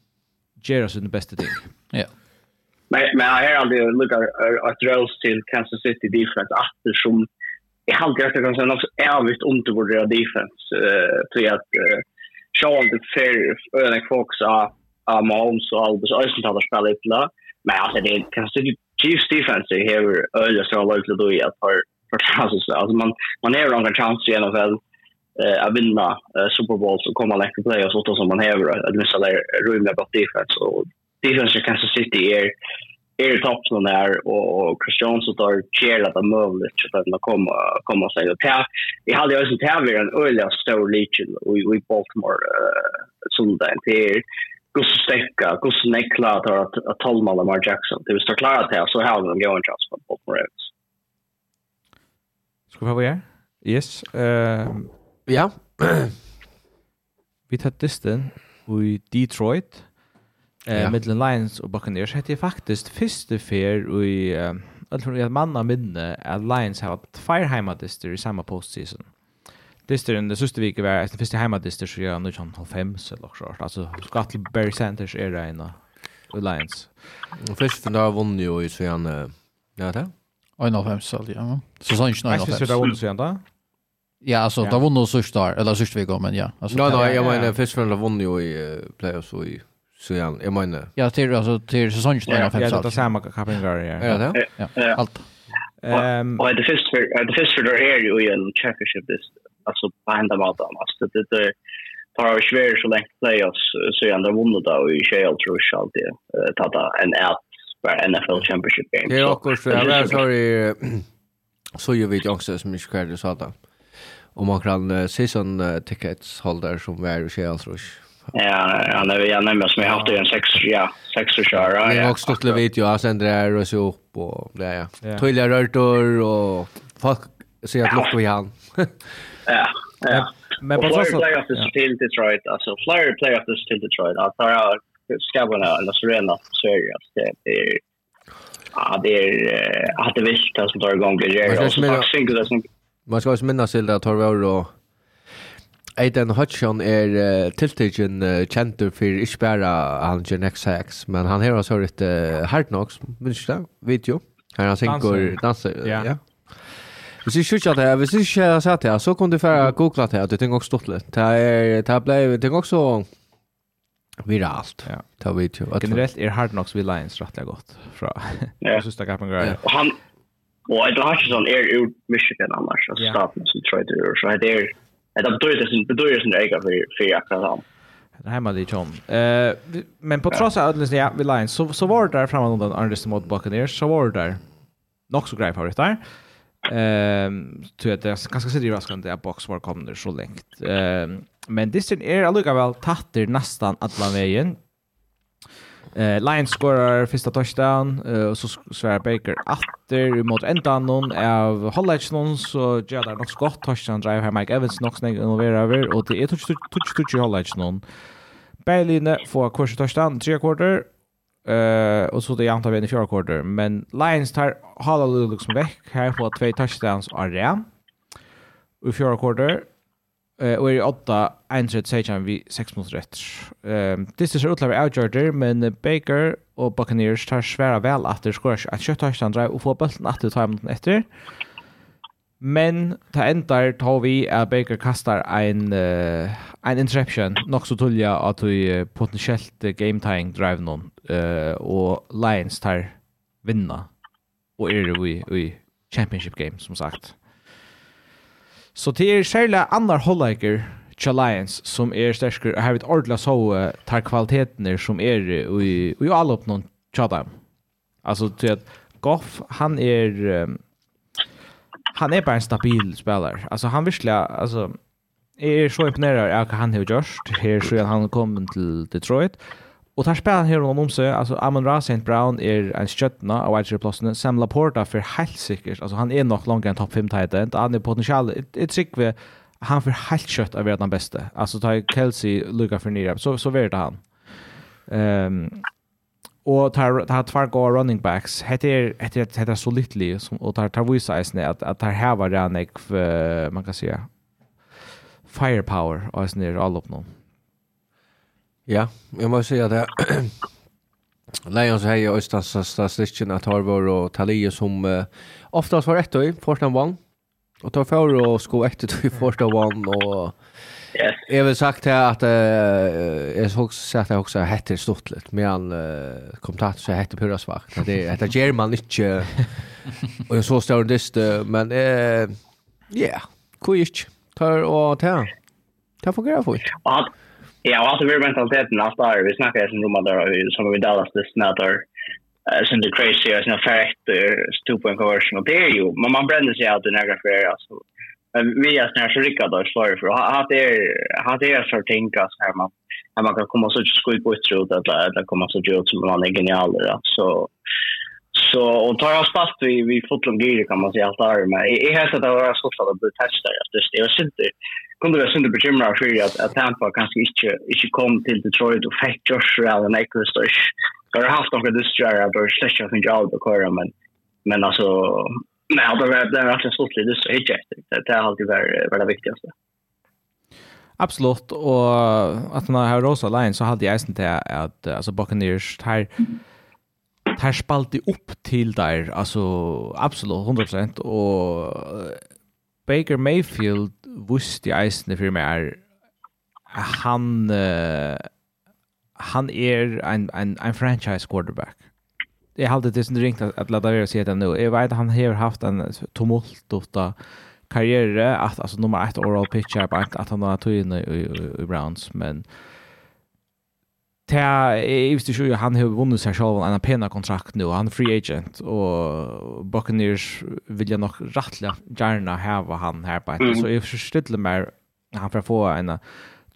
göra sin bästa ting. Ja. Yeah. Men, men jag har aldrig lukkat att drills till Kansas City defense efter som jag har aldrig kan säga något ärligt undervärderat defense eh till att uh, Sean det ser över fokus av av Mahomes och Albus Ösen talar spelat illa. Men alltså det Kansas City Chiefs defense har earlier så lågt att då i att fantastiskt. Alltså man man är några chans i NFL eh eh att vinna Super Bowl så kommer längre playoffs så som man häver att missa där rymda bort defense och defense i Kansas City är är i toppen där och Christian så tar chair att de möjligt så att man kommer komma sig och ta. i hade ju också tävlar en öliga stor legion i Baltimore eh söndag till Gustav Stecka, Gustav Nekla tar att att Tolmala Lamar Jackson. Det vill stå klart att så har de en chans på Baltimore Ravens. Ska vi ha er? Yes. Uh, ja. vi tar disten i Detroit. Uh, ja. Lions og Buccaneers hette jeg faktisk første fer i um, i at manna minne at Lions har hatt fire heimadister i samme postseason. Disteren, det siste vike var etter første heimadister så gjør han ikke han John eller so sånt. Altså, skatt til Berry Sanders er in the Lions. The first and jo i sånn, ja det er 91 all, ja. Så sa inte 91. Jag syns det var sen då. Ja, alltså det var nog sist där eller sist vi går men ja. Alltså Nej, nej, jag menar Fischfeller vann ju i playoffs og i så ja, jag menar. Ja, till alltså till säsongen 91. Ja, det är samma kapingar ja. Ja, ja. Allt. Ehm och det först för det först för det är ju en championship this alltså på ända mat alltså det det tar ju svär så länge playoffs så ändå vunnit då i Shell tror jag alltid ta en out bara NFL championship game. Det är också så jag är sorry så ju vet jag också som inte kvar det sa då. Och man kan season tickets holder som är och så tror Ja, ja, det är jag nämnde som jag haft en sex ja, sex och köra. Jag har också stått lite jag sen där och så upp och där ja. Toilar rörtor och folk ser att lock vi han. Ja. Ja. Men på så sätt. Player of till Detroit, alltså flyer player of the Detroit. Alltså skabbarna eller så rena det att det är ja, det är att det vilt som tar igång det är axeln det som Man ska också minnas till att har varit och Aiden Hutchon er uh, tilltagen uh, kjentur för inte bara han gör next hacks, men han har också ett uh, Hard nok, minns du det? Video. her han synkar danser, Ja. ja. Hvis ikke ikke at jeg, hvis ikke jeg har sett det, så kunne du færre googla det, at du tenker også stått litt. Det er, det er, det er også viralt. Ja. Ta vi till. Generellt är Hard Knocks vid Lions rätt gott. Fra. Ja. Jag syns det kan göra. Och han och Ed Hutchinson är ur Michigan annars. Alltså staten som tror det är. Så det är det betyder det sin betyder sin egen för för akkurat han. Det här med John. Eh men på trots att ödlens ja, vi Lions så så var det där framåt den Anders mot Buccaneers så var det där. Nog så grej för det där. Ehm tror att det ganska så det raskande att box var kommer så länge. Ehm Men distrin er allikevel tatter nästan alla vägen. Eh, Lions skorar första touchdown eh, och så svär Baker åter mot ändan någon av Hollage någon så gör där något skott touchdown drive här Mike Evans nog snägg involverar över och det är touch touch touch Hollage någon. Berlin får kurs touchdown tre quarter eh och så det antar vi i fjärde quarter men Lions tar Hollage liksom veck här får två touchdowns av Ram. I fjärde quarter Eh och är åtta en sejan vi 6 mot rätt. Ehm det ser ut att vara outjorder men Baker och Buccaneers tar svära väl att det skorar att köta andra och få bollen att ta mot efter. Men ta ändar tar vi att Baker kastar en uh, en interception nog så tulja att vi potentiellt game tying drive någon eh och Lions tar vinna och är det vi i championship game som sagt. Så det er særlig andre holdleikere til Lions som er sterkere, og har vi ordentlig så uh, tar kvalitetene som er i, i alle opp noen tjadam. Altså til at Goff, han er... Um, han er bare en stabil spelare. Alltså han virkelig, alltså är er så imponerad av hva han har gjort. Här så han kom till Detroit. Og tar spelaren her om seg, altså Amon Ra St. Brown er en stjärna av wide receiver Sam Laporta for helt sikkert, altså han er nok langt en topp 5 tight end, han er potensial, ett trick vi han for helt kött av världens beste, altså tar Kelsey Luka for nere, så så värd han. Ehm um, og tar tar tvær goda running backs. Heter heter heter så litet og tar tar vise isne at, at tar här var det man kan säga firepower och isne all upp någon. Ja, jag måste säga det. Lions har ju östas statistiken att Harvard och Talia som uh, oftast var ett då i första vann. Och tar för och sko ett i första vann och Yes. Jag vill sagt här att eh uh, jag såg sagt jag också heter stort lite men han uh, kom så heter pura svagt. Det heter German inte och så står det men eh ja, kul. Tar och ta. Ta fungerar fort. Ja, Ja, och alltså vi mentaliteten att där vi snackar ju som de där som vi Dallas det snatter eh sen det crazy as no fact two point conversion. Och det är ju man man bränner sig ut i några för alltså Men vi är snär så rika då för för att det är att det är så tänka så här man man kan komma så skoj på ett rot att det kommer så gjort som man är genial så Så och tar jag spalt vi vi fotboll gear kan man säga allt där men i här så där så så det testar jag just det. Är det kunde det synda bekymra för att att Tampa kanske inte inte kom till Detroit och fick Josh Allen Akers så har haft några distrar av och släcka från jag och köra men men alltså nej det var det var alltså så lite så inte det har alltid varit varit det viktigaste. Absolut och att när jag har Rosa Lions så hade jag inte att alltså Buccaneers här här spalti upp till där alltså absolut 100% och Baker Mayfield visste i isen för mig är han uh, han är en en en franchise quarterback. Jag hade det sin ringt att, att ladda över sig det nu. Jag vet han har haft en tumult ofta karriär att alltså nummer 1 oral pitcher på att han har tagit in i, i, i Browns men Ta Eves Shu han har vunnit sig själv en pena kontrakt nu. Han är free agent och Buccaneers vill jag nog rättliga gärna ha han här på. Mm. Så jag förställer mer han får få en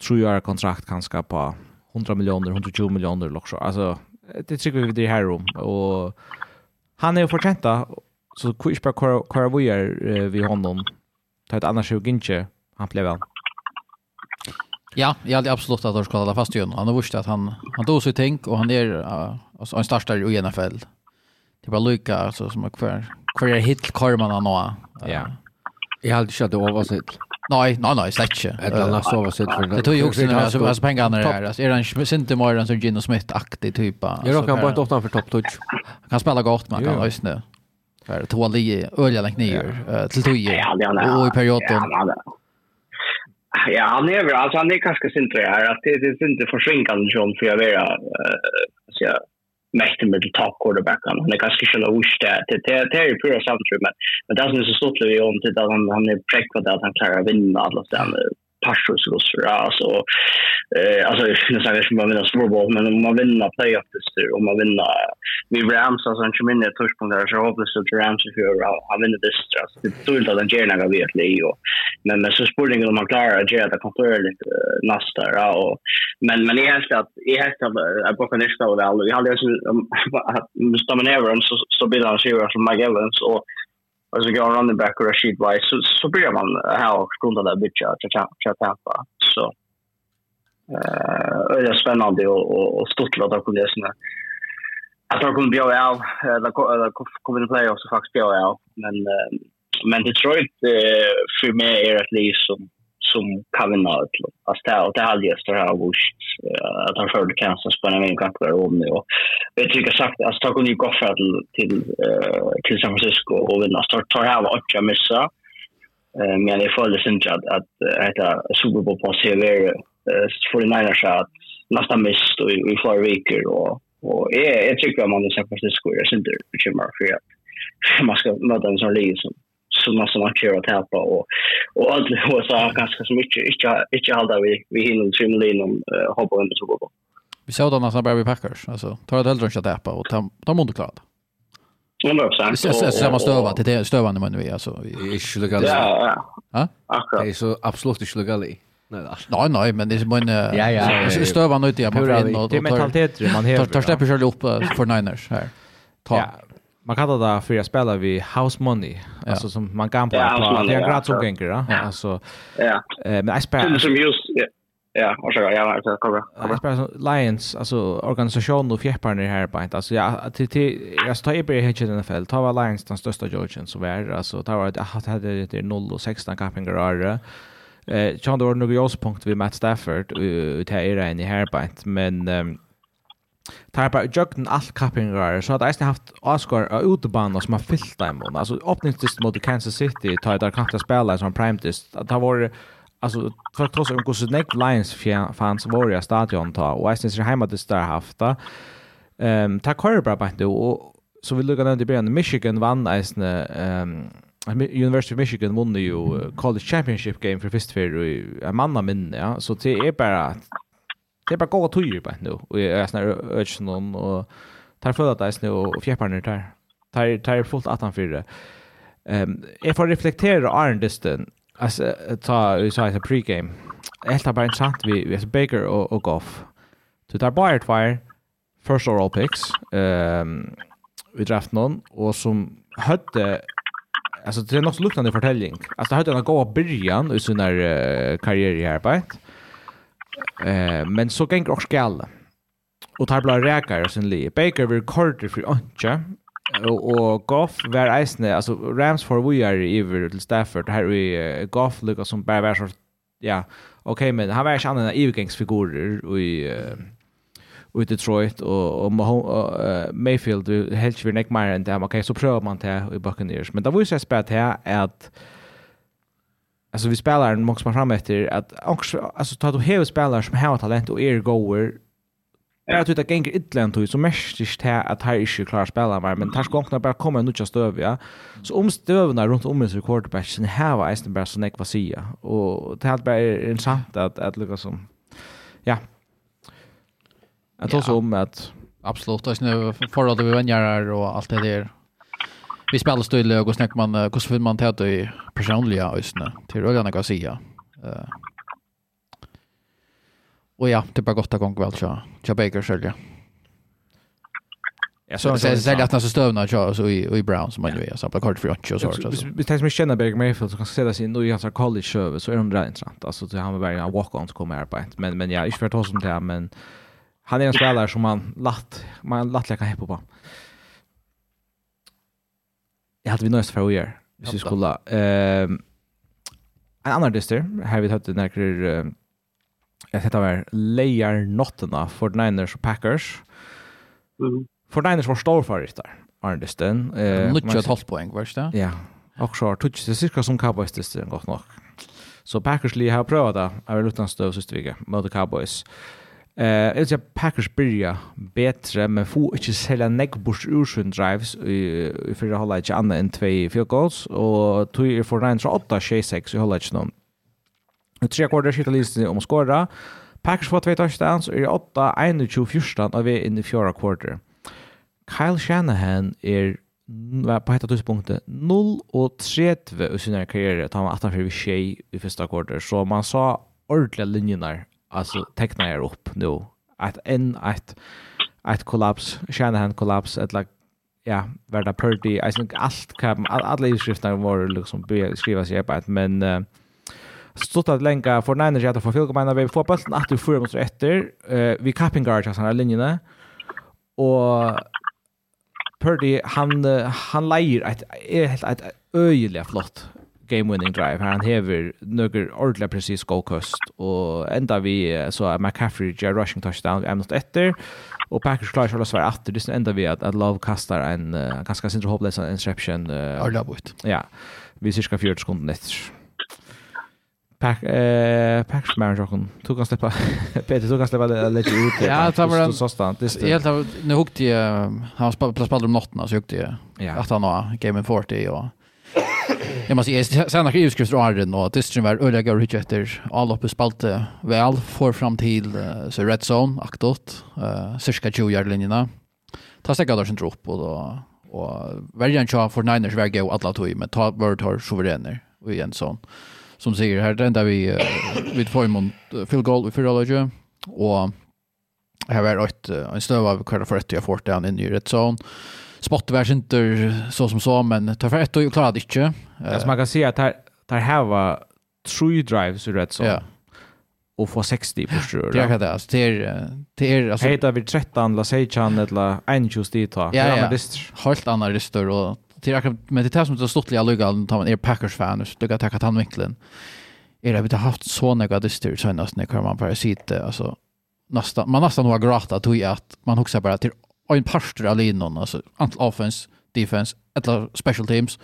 tror jag kontrakt kanske på 100 miljoner, 120 miljoner också. Alltså det tycker vi det här rum och han är förtjänt så quick på kvar vi honom. Ta ett annars ju inte. Han blev väl. Ja, jag hade absolut att ska skulle hålla fast i honom. Han har visst att han, han tog sig tänk och han är uh, alltså, en startare i NFL. Det var Luka alltså, som är kvar. Kvar är hit Karman han och Ja. Jag hade inte att det översitt. Nej, nej, nej, släck inte. Ett annat så var sitt för det. Det tog ju också när alltså alltså det är. Alltså är han inte mer som Gino Smith aktig typ. Jag råkar bara inte ofta för top touch. Han kan spela gott man kan lyssna. För två i öliga länkningar till tog. Och i perioden. Ja, han är väl alltså han är kanske syntre här. Att det det inte försvinkande som för jag vet så jag mest med det top quarterback han är kanske skulle ha wish det det det är ju pure samtrum men men det är så stort det om till att han han är präkvad att han klarar vinna alla ställen passiorsrosser. Alltså, eh, alltså jag säger att man vinner storboll, men om man vinner playoff playoffs om man vinner vi Rams, alltså en chimney in i där, så hoppas det Rams är för han vinner dystra. Alltså, det tror inte att han ger några vet det i. Men, men så spurningen om man klarar att göra det kontrollerat lite nästa. Ja, och, men, men i helst att i helst att jag bara bakar nästa av det. Jag hade ju att dominera dem så, så blir han ser som Mike Evans och Och så går han running back och Rashid White. Så, så börjar man här och grunda där bytja till Tampa. Så eh, det är spännande och, och, och stort vad de kommer göra Att de kommer björa av. Eller kommer det play också faktiskt björa av. Men, men Detroit eh, för mig är ett liv som som kan vinna ett lopp. Alltså det, och det hade jag större av Wurst, att han förde Kansas på en av en om nu. Och jag tycker sagt, alltså tack och ny för till, till, till San Francisco och vinna. Så tar jag av åtta missa. Men jag följde inte att, att heta Super Bowl på CV för en ers att nästan mist och i flera veckor. Och, och jag, jag tycker att man i San Francisco är synder bekymmer för att man ska möta en sån liv som så som har köra att hjälpa och och allt det så ganska så mycket inte inte hålla vi vi hinner trimma in om hoppa under så på. Vi såg då när bara vi Packers alltså tar det äldre att hjälpa och ta ta måste klart. Ja, men så Så så samma stöva till det stövande men vi alltså i Schlegal. Ja, ja. Ja. Det är så absolut Schlegal. Nej, nej, nej, men det är men ja, ja, stövande nu på in och tar mentalitet man här. Tar släpper själv upp för Niners här. Ta man kallar det för att spela vid house money ja. alltså som man kan på ja, det är gratis omgänger ja. alltså ja eh, men jag spelar som just ja och så ja, jag kommer. Jag spelar Lions, alltså organisation och fjärparna här på inte. Alltså ja, till till jag står i början i NFL. Ta var Lions den största Georgian så var alltså ta var det hade det 0 och 16 capping garage Eh, Chandler några punkt vi Matt Stafford ut här i här på men tar bara jökten allt kappingar så att Eisen haft Oscar och utebana som har fyllt dem och alltså öppningstist mot Kansas City tar där kan jag spela som prime test att ha varit alltså för att trossa hur så Nick Lions fans var i stadion ta och Eisen sin hemma det där hafta ehm ta kör bara bara och så vill du gå ner till Michigan vann nästan ehm University of Michigan vann ju college championship game för första för en manna minne ja. Så det är bara det är bara goda tur på nu och jag är sån här ödsnon och tar för att det är snö och fjärparna där. Tar tar fullt att han för Ehm jag får reflektera Arne Distant alltså ta vi sa i pregame. Helt bara intressant vi vi Baker och och Goff. Så tar Bayern Fire first overall picks. Ehm vi draft någon och som hade alltså det är något liknande fortelling. Alltså hade en god början i sin uh, karriär i arbetet Eh, men så gänger också galla. Och tar blå räkare sin li. Baker vill korta för ancha och Goff var isne, alltså Rams for we are ever till Stafford här vi Goff lukar som bara var så ja okej men han var ju annan övergångsfigurer och i i Detroit. Och och Mayfield helt vi neck mer än det okej så prövar man det i Buccaneers. Men det var ju så spett här att alltså vi spelar en måste man fram efter att också alltså ta du hela spelare som har talent och är goer. Jag tror att det gänger ytterligare tog, så mest är det att här inte klarar spela mer, men här ska också bara komma en nutja stöv, ja. Så om stövna runt om ens quarterback sen här var det bara så nek vad säga och det här bara är intressant att, att lyckas som, ja. Jag tar så om att... Absolut, det är förhållande vi vänjer och allt det där, vi spelar stil och snackar man hur så man ta det personliga ösna till Roland och Garcia. Eh. Och ja, det bara gott att gånga väl så. Jag Baker själv. Ja, så det är det att när så stövna så så i i Browns man ju så på kort för och så så. Vi tänker mig känna Baker Mayfield så kan se det sin nu i hans college show så är de där intressant. Alltså det han var en walk on som kommer på men men ja, inte för att ta som det men han är en spelare som man lätt man lätt kan heppa på jag hade vi nöjst för att göra. Hvis vi skulle... Um, en annan dyster, här vi hatt den här... Um, jag heter här, lejar notterna för Niners och Packers. Mm. För Niners var stor för det där. Arne dysten. Uh, Lutsch och ett halvt poäng, var det? Ja. Och så har Tutsch, det är cirka som Cowboys dysten, gott nog. Så Packers li har prövat det. Jag vill utan stöv sista vecka. Möte Cowboys. Cowboys. Eh, uh, jag Packers börja bättre men få inte sälja neck bush ursun drives i för hålla inte andra än två field goals och två i för 908 6 i hålla inte någon. Och tre kvarter skjuter list om att skora. Packers får två touchdowns och är 8 21 14 av vi in i fjärde kvarter. Kyle Shanahan är på hetta tidspunktet 0 och 30 i sin karriere Han var 18 för vi tjej i första kvarter så man sa ordentliga linjerna alltså teckna er upp nu att en att att kollaps Shanahan kollaps at like ja Verda Purdy. I think allt kan alla utskrifter var liksom be skriva sig på men uh, stått att länka för Niners att få fylka menar vi får bollen att du får mot efter uh, vi capping guard så här linjerna och Purdy han han lejer ett helt ett öjligt flott game-winning drive. Han hever nøkker ordentlig precis goalkost, og enda vi så er McCaffrey gjør rushing touchdown er något etter, og Packers klarer selv å svære atter, det enda vi at, at Love kastar en uh, ganske sindre håpløs interception. Uh, Arlabut. Ja, vi cirka 40 sekunder etter. Pack eh Packers manager kon tog kan släppa Peter tog kan släppa lite ut. Ja, det var så stant. Det helt nu hukte han spelade plats på natten så hukte jag. Att han har game 40 och Jag måste ge sen när jag skrev Arden och det stream var öliga rejecter all uppe spalte väl för fram till så red zone aktot eh cirka 20 yard linjerna. Ta sig gadar sin upp och då och värjan kör för Niners väg och alla tog med ta vart har suveräner och igen sån som säger här den där vi vid förmont field goal vi förra och här var ett en stöva kvar för ett jag fort down in i red zone Spotify synter så som så, men tar för ett och klarade inte. Alltså man kan se att här, där här var true drives i rätt så. Ja. Och få 60 på sjur. Det är det, alltså det är... Det är alltså... Heter vi 13, la sig chan, eller en tjus dit ta. Ja, ja. Helt andra rister och det är men det är som det stått liga lugga när man är Packers-fan, så lugga han tandvinklen. Är det vi har haft så några dyster nästan när man bara sitter, alltså nästan, man nästan har gråta tog att man huxar bara till en parster av linan, alltså antingen offense, defense, eller special teams,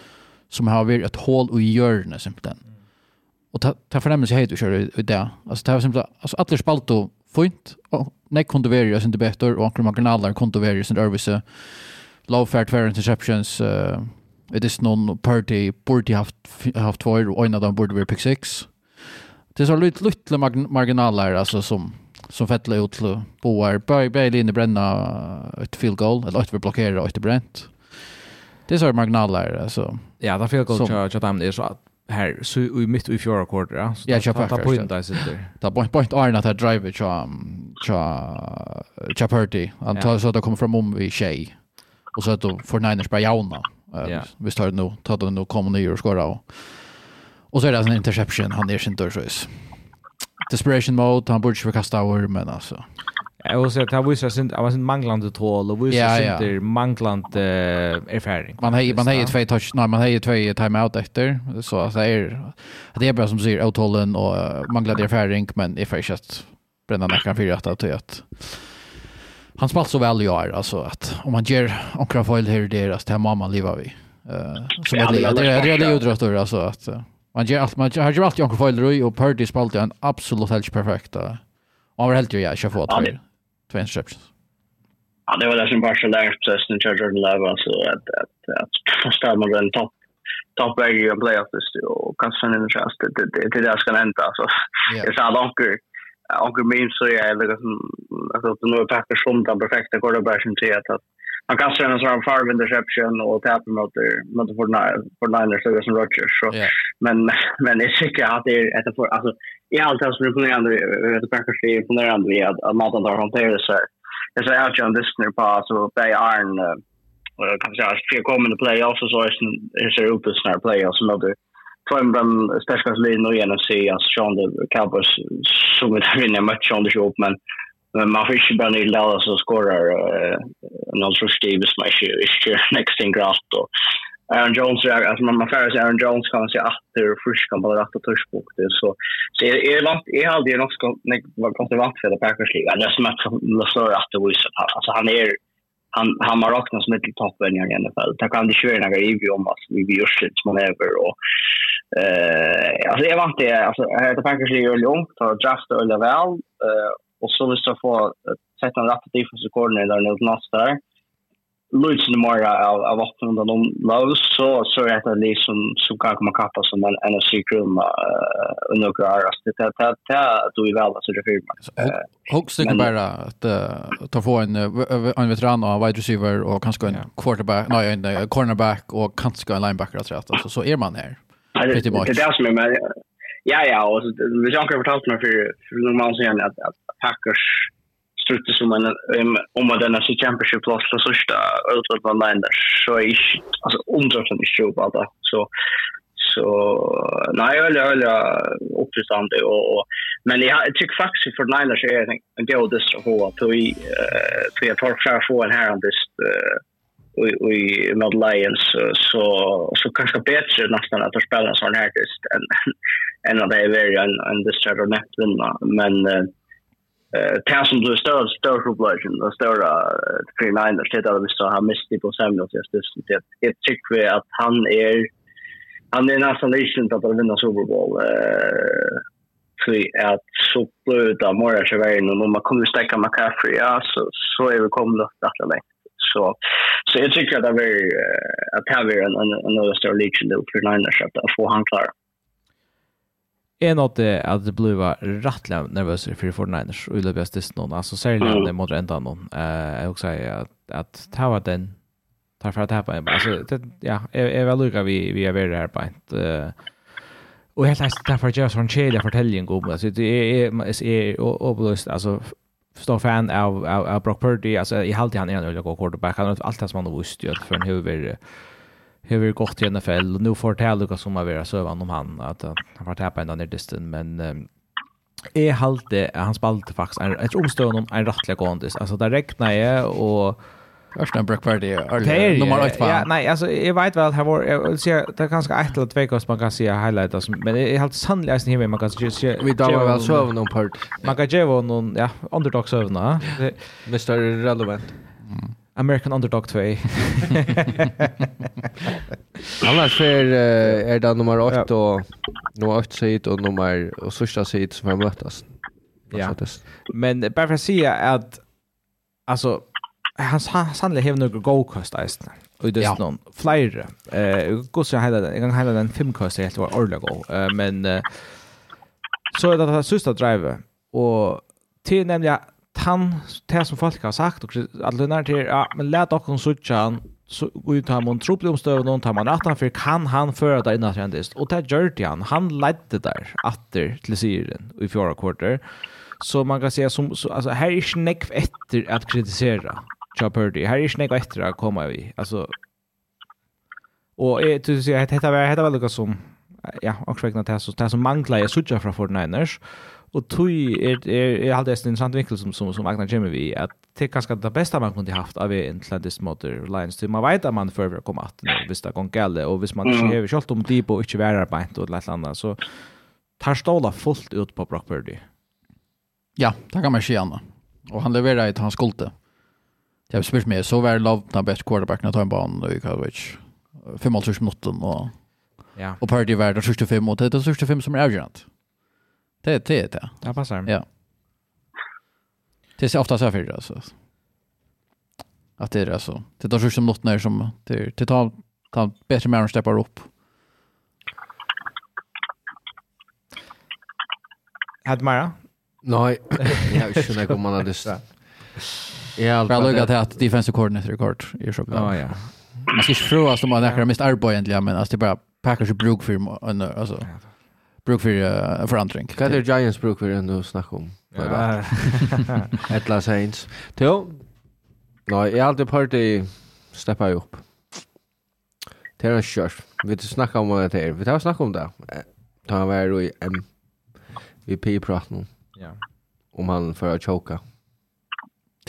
som har varit ett hål i hjörnet simpelthen. Mm. Och ta, ta förnämnas jag hejt och kör i det. Alltså det var simpelthen, alltså alla spalt och fint, och nej kunde vara ju inte bättre, och ankar marginaler granaler kunde vara ju sin örvise, lawfare, tvär interceptions, uh, det är någon party, borde haft, haft två och en av dem borde vara pick 6. Det är så lite, lite marginaler alltså som som fettla ut til boar bøy bøy linje brenna ett field goal eller ett vi blockerar och ett bränt. Det är så marginaler alltså. Ja, där field goal charge dem det är så att här så i mitt i fjärde kvarter så ja, ta ta point där sitter. Ta point point iron att driver cha cha cha party. Han tar så att det kommer fram om vi tjej. Och så att då får Niners bara jauna. Vi tar det nu, tar det nu kommer ner och skora och Och så är det en interception, han är sin dörrsvis desperation mode, han borde ju kasta över men alltså. Jag vill säga att han visar sin, han var sin manglande tål och visar ja, ja. sin manglande erfaring. Man har man har ju två touch, nej man har ju två timeout efter så att det är det är bara som säger otålen och manglande erfaring men if I just bränna nacken för att att att han spalt så väl gör alltså att om man ger onkra foil här deras till mamma lever vi. Eh så det är det är det ju ju alltså att Man gör allt man har ju alltid onkel Foiler och Purdy spelade en absolut helt perfekt. Och han var helt ju jag ska få två två interceptions. Ja, det var det som Barca lärt sig när Jordan Love så att att att ställa man väl topp topp väg i en playoff och kanske en chans det det det där ska hända så. Det sa onkel onkel min så jag eller som alltså nu är Packers som den perfekta quarterbacken till att han kastar en sån farv interception och tappar mot mot för för Niners så som Rodgers så men men det är säkert att det är ett för alltså i allt det som imponerande vet du kanske det imponerande vi att att Nathan har hanterat så det så är John Disner på så Bay Iron kan säga att vi kommer play också så är det ser ut att snart med mot det Tvåm den specialist linjen och se att Sean Cowboys som vi där vinner matchen, det men Men man får ikke bare ned lade som skårer uh, noen forstivet som ikke, ikke next in gratt. Og Aaron Jones, altså man, man færre seg Aaron Jones kan man si at det er først kan bare rette tørsbok. Så, så jeg, jeg, vant, jeg hadde jo nok var ganske vant for det Packers liga. Det som at det står at det viser på. Altså han er han han har räknat som ett toppen i NFL. Det kan det köra några review om att vi gör shit som över och eh alltså jag vant det alltså här det Packers ligger ju långt och draft och väl eh Och så visst att få sätta en rätt defensive coordinator nu nästa där. Lutzen i mer av, av 800 de lov så, så är det det som, som kan komma kappa som en NFC-krona uh, under några år. Det, det, det, det då är väl alltså det för mig. Hooks tycker bara att uh, ta få en, en veteran av wide receiver och kanske en quarterback, nej en cornerback och kanske en linebacker att rätta. Så, så är man här. Det är det som är med Ja, ja, og så, hvis jeg har fortalt meg for, for noen mann sier at, at Packers strutte som en, um, om at denne championship plass og sørste utvalg på online der, så er ikke, altså, omtrøften ikke opp alt det. Så, så, nei, jeg er veldig oppforstandig, og, og, men jeg, jeg tykker faktisk for online der så er det en god dist å få, at vi, uh, vi tar fra å få en herrandist, uh, och i med Lions så så kanske bättre nästan att spela sån här just en en av det är very en en det så där men eh tas som du står står på blöjen och står för nine där sitter vi så har mist på Samuel just det det tycker vi att han är han är nästan legend att vinna Super Bowl eh så att så blöda mora så väl när man kommer stäcka McCaffrey ja så så är vi kommer att starta längre Så, så jag tycker att det är att det är en, en, en större liknande för Niners att få han klar. en Är det att det blev rättliga nervösa för 49ers och det bästa någon alltså särskilt det mot ändan någon. Eh jag också att att ta var den tar för att tappa alltså det, ja är väl lugga vi vi är väl här på inte och helt enkelt därför jag sån kedja fortäljer en god alltså det är är är alltså stor fan av, av, av Brock Purdy. Alltså, jag har alltid han är en öliga quarterback. Han har allt det som han har visst ju för en huvud hur gått i NFL och nu får det här Lucas som har varit sövan om han att han får tappa ända ner distan men um, är halt det han spalt faktiskt är ett omstånd om en rattliga gåndis alltså där räknar jag och Örsten brukar Party det nummer 8 Ja, nej, alltså jag vet väl här var jag ser det är ganska ett eller två gånger man kan se highlights men jag helt sannolikt inte hur man kan se Vi då väl så någon part. Man kan ge någon ja, underdog sövna. Mr relevant. American Underdog 2. Annars är är det nummer 8 och nummer 8 sit och nummer och sista sit som har mötas. Ja. Men bara för att säga att alltså han sannelig hever noen go-kost eisene. Og det er noen flere. Uh, Gås jeg heller den. Jeg kan heller den fem-kost helt var ordentlig go. Uh, men uh, så er det det siste. Og til nemlig at han, det som folk har sagt, og alle lønner til, ja, men let dere suttje han, så går ut han om trolig omstøv, noen tar man retten, for kan han føre det innan kjendist? Og det gjør det han. Han ledde der, atter til Syrien, i fjorda kvarter. Så man kan säga som så, alltså här är inte efter att kritisera Joe Purdy. Här är ju snägg efter att komma vi. Alltså och är du ser att detta var detta var som ja, och räkna det så det som manglar jag sucha från Fortniners. Och tui är är hade en intressant vinkel som som som Agnar Jimmy vi att det kanske det bästa man kunde haft av en Atlantis Motor Lions till man vet att man förvär komma att visst det går gälle och visst man ser ju självt om deep och inte vara på ett eller annat så tar stola fullt ut på Brock Purdy. Ja, det kan man se gärna. Och han levererar ett han skulle. Jag spyrs mig så var lov den bästa quarterbacken att ta en banan i college. 55 minutter och ja. och Purdy var den första fem och det är den första fem som är avgörande. Det är det det. Ja, passar. Ja. Det är ofta så för alltså. Att det är alltså. Det är första minuterna är som det det tar tar bättre mer än steppar upp. Hade Mara? Nej, jag vet inte om man har lyssnat. Ja, Bra lukka til at defensive coordinator är kort i så Ja, ja. Man skal ikke fråga som man näkar mest arbeid egentlig, men alltså det bare Packers og bruk for altså, bruk for uh, forandring. Hva er det Giants bruk for enn du snakker om? Ja. Atlas Saints. Jo. Nej, jeg har alltid party steppa opp. Det er en kört. Vi snackar om det her. Vi tar snacka om det. Ta en vært i MVP-praten. Ja. Om han får att choka.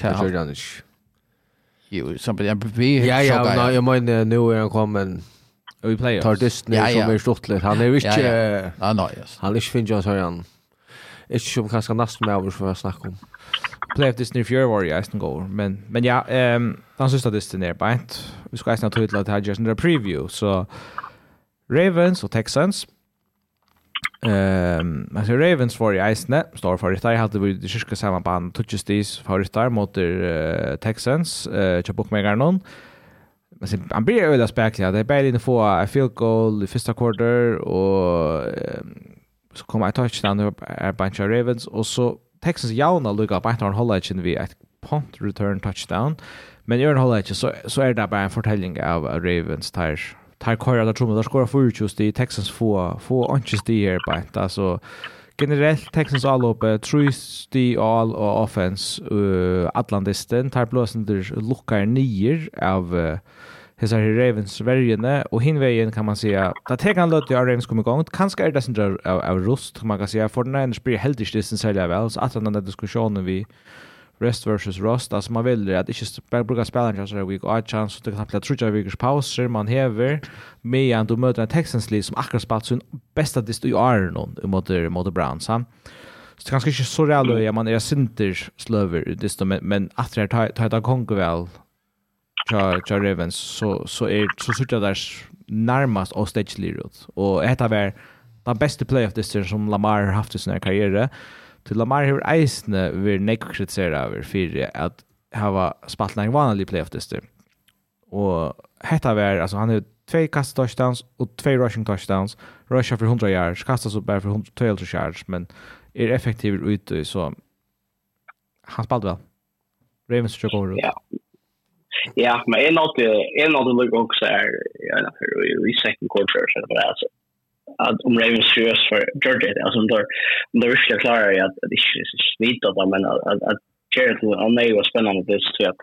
Det gjør han ikke. Jo, samtidig, jeg blir Ja, ja, nei, jeg mener, nå er han kommet og i playoffs. Tar Disney ja, ja. som er stortler. Han er ikke... Ja, ja. Ah, yes. Han er ikke finnes, hør han. Ikke som kanskje nesten med over for å snakke om. Playoff Disney i fjør var i eisen går. Men, men ja, um, han synes at Disney er beint. Vi skal eisen ha tog til at det her gjør en preview, så... Ravens og Texans Ehm, um, alltså Ravens var i Eisne, står för det. Jag hade vi det cirka samma band touches this för det mot uh, Texans, eh uh, Bookmakernon. Men sen han blir öda spekla. Det är bara inne få a field goal i första quarter och um, så kommer jag touchdown upp a bunch of Ravens och så Texans jauna lukka på att han håller igen vi ett punt return touchdown. Men gör han håller så så är det bara en fortelling av Ravens tires tar kvar alla trummor där skorar för just i Texans få få anches det här på ett. alltså generellt Texans all uppe true the all och offense uh, Atlantisten tar blåsen där lockar nior av uh, hesa her Ravens verjene. Og hinvegen kan man säga da tek han løtt ja Ravens kom igång kanskje er det sin av, av, rust man kan säga for den ene spyr heldig det sin særlig vel så at den diskussionen vi rest versus rust. Alltså man vill att inte bara bruka spelaren så vi går chans att ta kan bli trutja veckors pauser man häver med att du möter en Texans Lee som akkurat spelat sin bästa dist i är någon mot mot Browns. Så det kanske inte så reellt ja man är synter slöver dist men att det tar tar konkur väl. Ja, ja Ravens så så är så så där närmast och stage lead och detta var den bästa playoff this som Lamar har haft i sin karriär. Til Lamar har eisene vært nekk kritisere over fire at hava spalt en vanlig playoff dyster. Og hetta var, altså han har två kast touchdowns och två rushing touchdowns. Rusha för 100 yards, kastas upp bara för 112 yards, men är effektiv ute så han spalt väl. Ravens tror går ut. Ja. Ja, men en av de en av de looks också är ja, i second quarter så det var alltså att om Ravens seriöst för Georgia alltså om de är det klart att det är smidigt att men att att Jared och mig var spännande det så att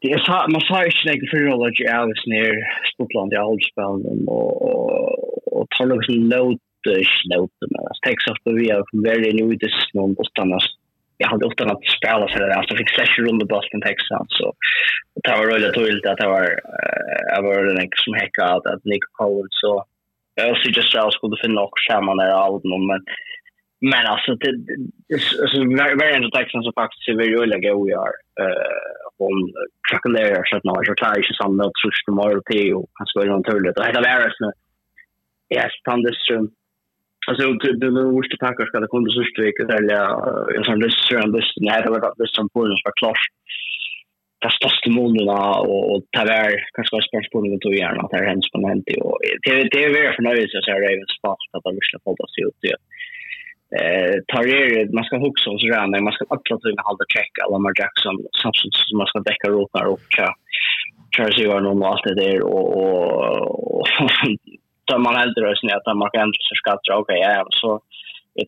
det är så man sa ju inte för neurology Alice ner Skottland i Aldsbanden och och tar något sån load snält men det att Texas på via very new this någon på stannas jag hade ofta att spela så där alltså fick session runt på Boston Texans så det var roligt att det var det var en som hackade att Nick Collins så jag har sett just jag skulle finna också skämma när allt någon men men alltså det alltså very end texten så faktiskt är väldigt olika we are eh om krakelera så att när jag tar ju samma något så som on det och kanske väl naturligt det hade varit nu ja standardström alltså det det värsta packa ska det kunde så strikt eller jag som det ström det när det var det som på var klart det største målene og, og det var kanskje bare spørsmålet med to gjerne at det er hens på hent i og det, det er veldig fornøyelse å se Ravens fast at det virkelig holdt oss ut i eh tar er man ska huxa oss rena man ska alla tiden hålla check Lamar Jackson samtidigt som man ska täcka rotar och Charles Ewan och allt det där och och tar man äldre och snäta man kan inte så ska dra okej ja så i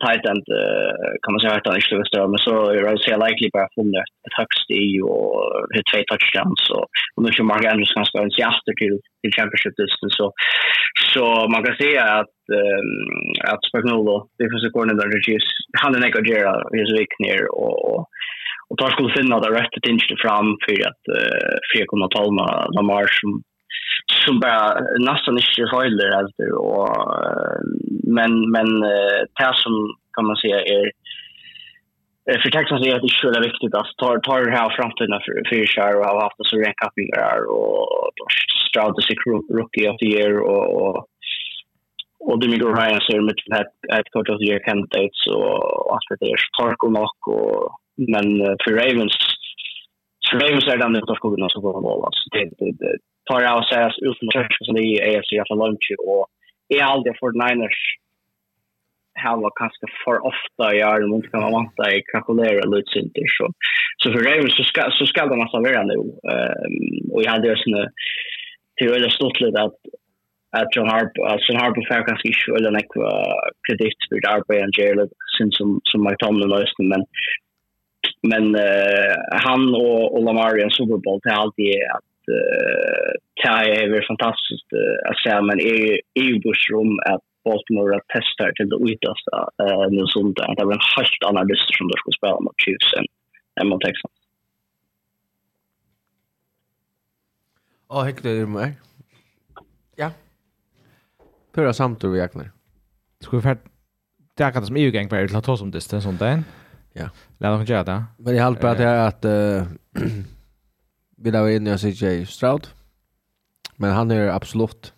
uh, kan man säga att han inte större men så är det så likely bara funnit ett högst i och hur två touchdowns och och nu kör Mark Andrews ganska entusiaster till till championship distance så så man kan säga att um, att Spagnolo det finns ett corner där reduce han är näka Gera är så vik ner och och och tar skulle finna det rätt att inte fram för att för att komma ta Lamar som som bara nästan inte höjler efter och men men det som kan man säga är för Texas är det så viktigt att ta ta det här framtiden för för Shire och haft så rent kappingar och Stroud the rookie of the year och och och Demi Ryan ser med ett ett coach of the year candidates och allt det är stark och nok och men för Ravens för mig så är det den skogen som går mål alltså det det tar jag så här ut från church som det är AFC att får lunch och är aldrig för niners how low kanske för ofta i är mot kan man vanta i kalkulera lite inte så så för Ravens så ska så ska de nästan vara nu. Ehm och jag hade ju såna till eller stort lite att att John Harp alltså John Harp för kanske inte eller nek kredit för Darby och Jerry sin som som Mike Tomlin löste men men uh, han och, och Lamar i en Super Bowl till alltid att uh, det är fantastiskt uh, att säga men är ju bussrum att Baltimore att testa till det yttersta uh, nu sånt där. Det var en helt annan lyster som de skulle spela mot Chiefs än mot Texans. Ja, oh, häckte det med. Ja. Pura samtur vi ägnar. Ska vi färd... Det är som EU-gäng för att ta som distans sånt där. Ja. Lad dem göra det. Men jag håller på att jag att vi där inne jag CJ Stroud. Men han är absolut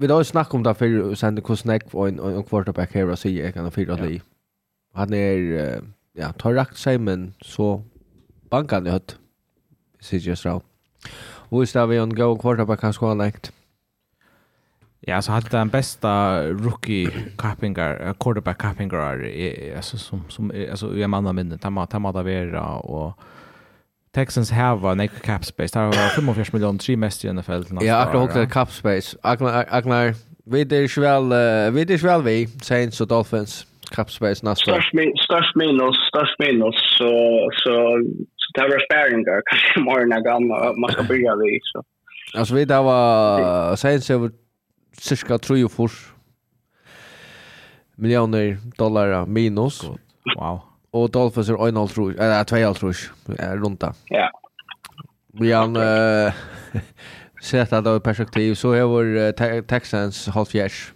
vi då snackar om det för sen det kostar näck och en en quarterback här och så jag kan fyra det. Han är ja, tar rakt sig men så bankan i hött. CJ Stroud. Och istället vi en god quarterback han kan skåra näkt. Ja, så hade den bästa rookie cappingar, quarterback cappingar alltså som som alltså jag menar men ta ma där vera och Texans have a extra cap space. Där har 45 miljoner tre mest i NFL. Ja, akkurat också cap space. Aknar aknar vi det är väl vi det är väl vi Saints och Dolphins cap space nästa. Störst minus, störst minus, störst minus så så så där sparingar kanske mer än gamla man ska börja vi så. Alltså vi där var Saints över cirka 34 miljoner dollar minus. God. Wow. Og Dolphins är 1,5 eller 2,5 jeg, rundt där. Ja. Vi har eh sett att det perspektiv så är vår Texans halvfjärs.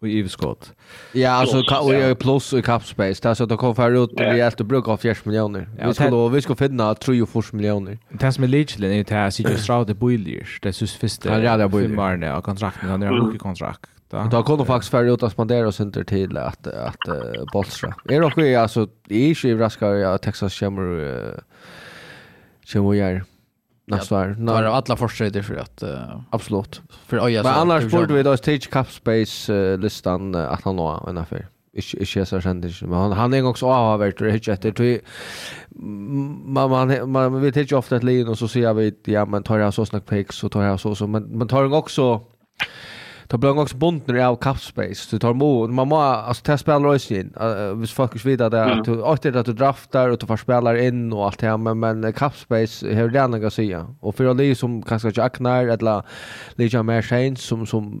Och i skott. Ja, alltså och i plus i cap space. Där så att det kom för ut vi helt brukar 40 miljoner. Vi skulle vi skulle finna 3-4 miljoner. Det som är lite är det här sitter Stroud Boilers. Det är sus första. Han rada Boilers. Filmar det och kontrakten han har rookie kontrakt. Då har kommit faktiskt för ut att spendera oss inte till att att uh, bolstra. Är det okej alltså i ju raskar Texas Chamber Chamber nästa år. När var alla försätter för att uh, absolut. För ja, Men annars borde vi då stage cap space uh, listan uh, att han nå en affär. Ikke ich är så känd men han han er också av vart det hitch man man man vet inte ofta et Lin och så ser vi ja men tar jag så snack picks så tar jag så så men man tar också Då blir också bunden av Capspace. så tar mod, man må, alltså det spelar också in. Uh, hvis folk vet att mm. du alltid att du draftar och du får spelare in och allt det men Men, cap Capspace har det annat säga. Och för de som kanske inte aknar eller lite mer som, som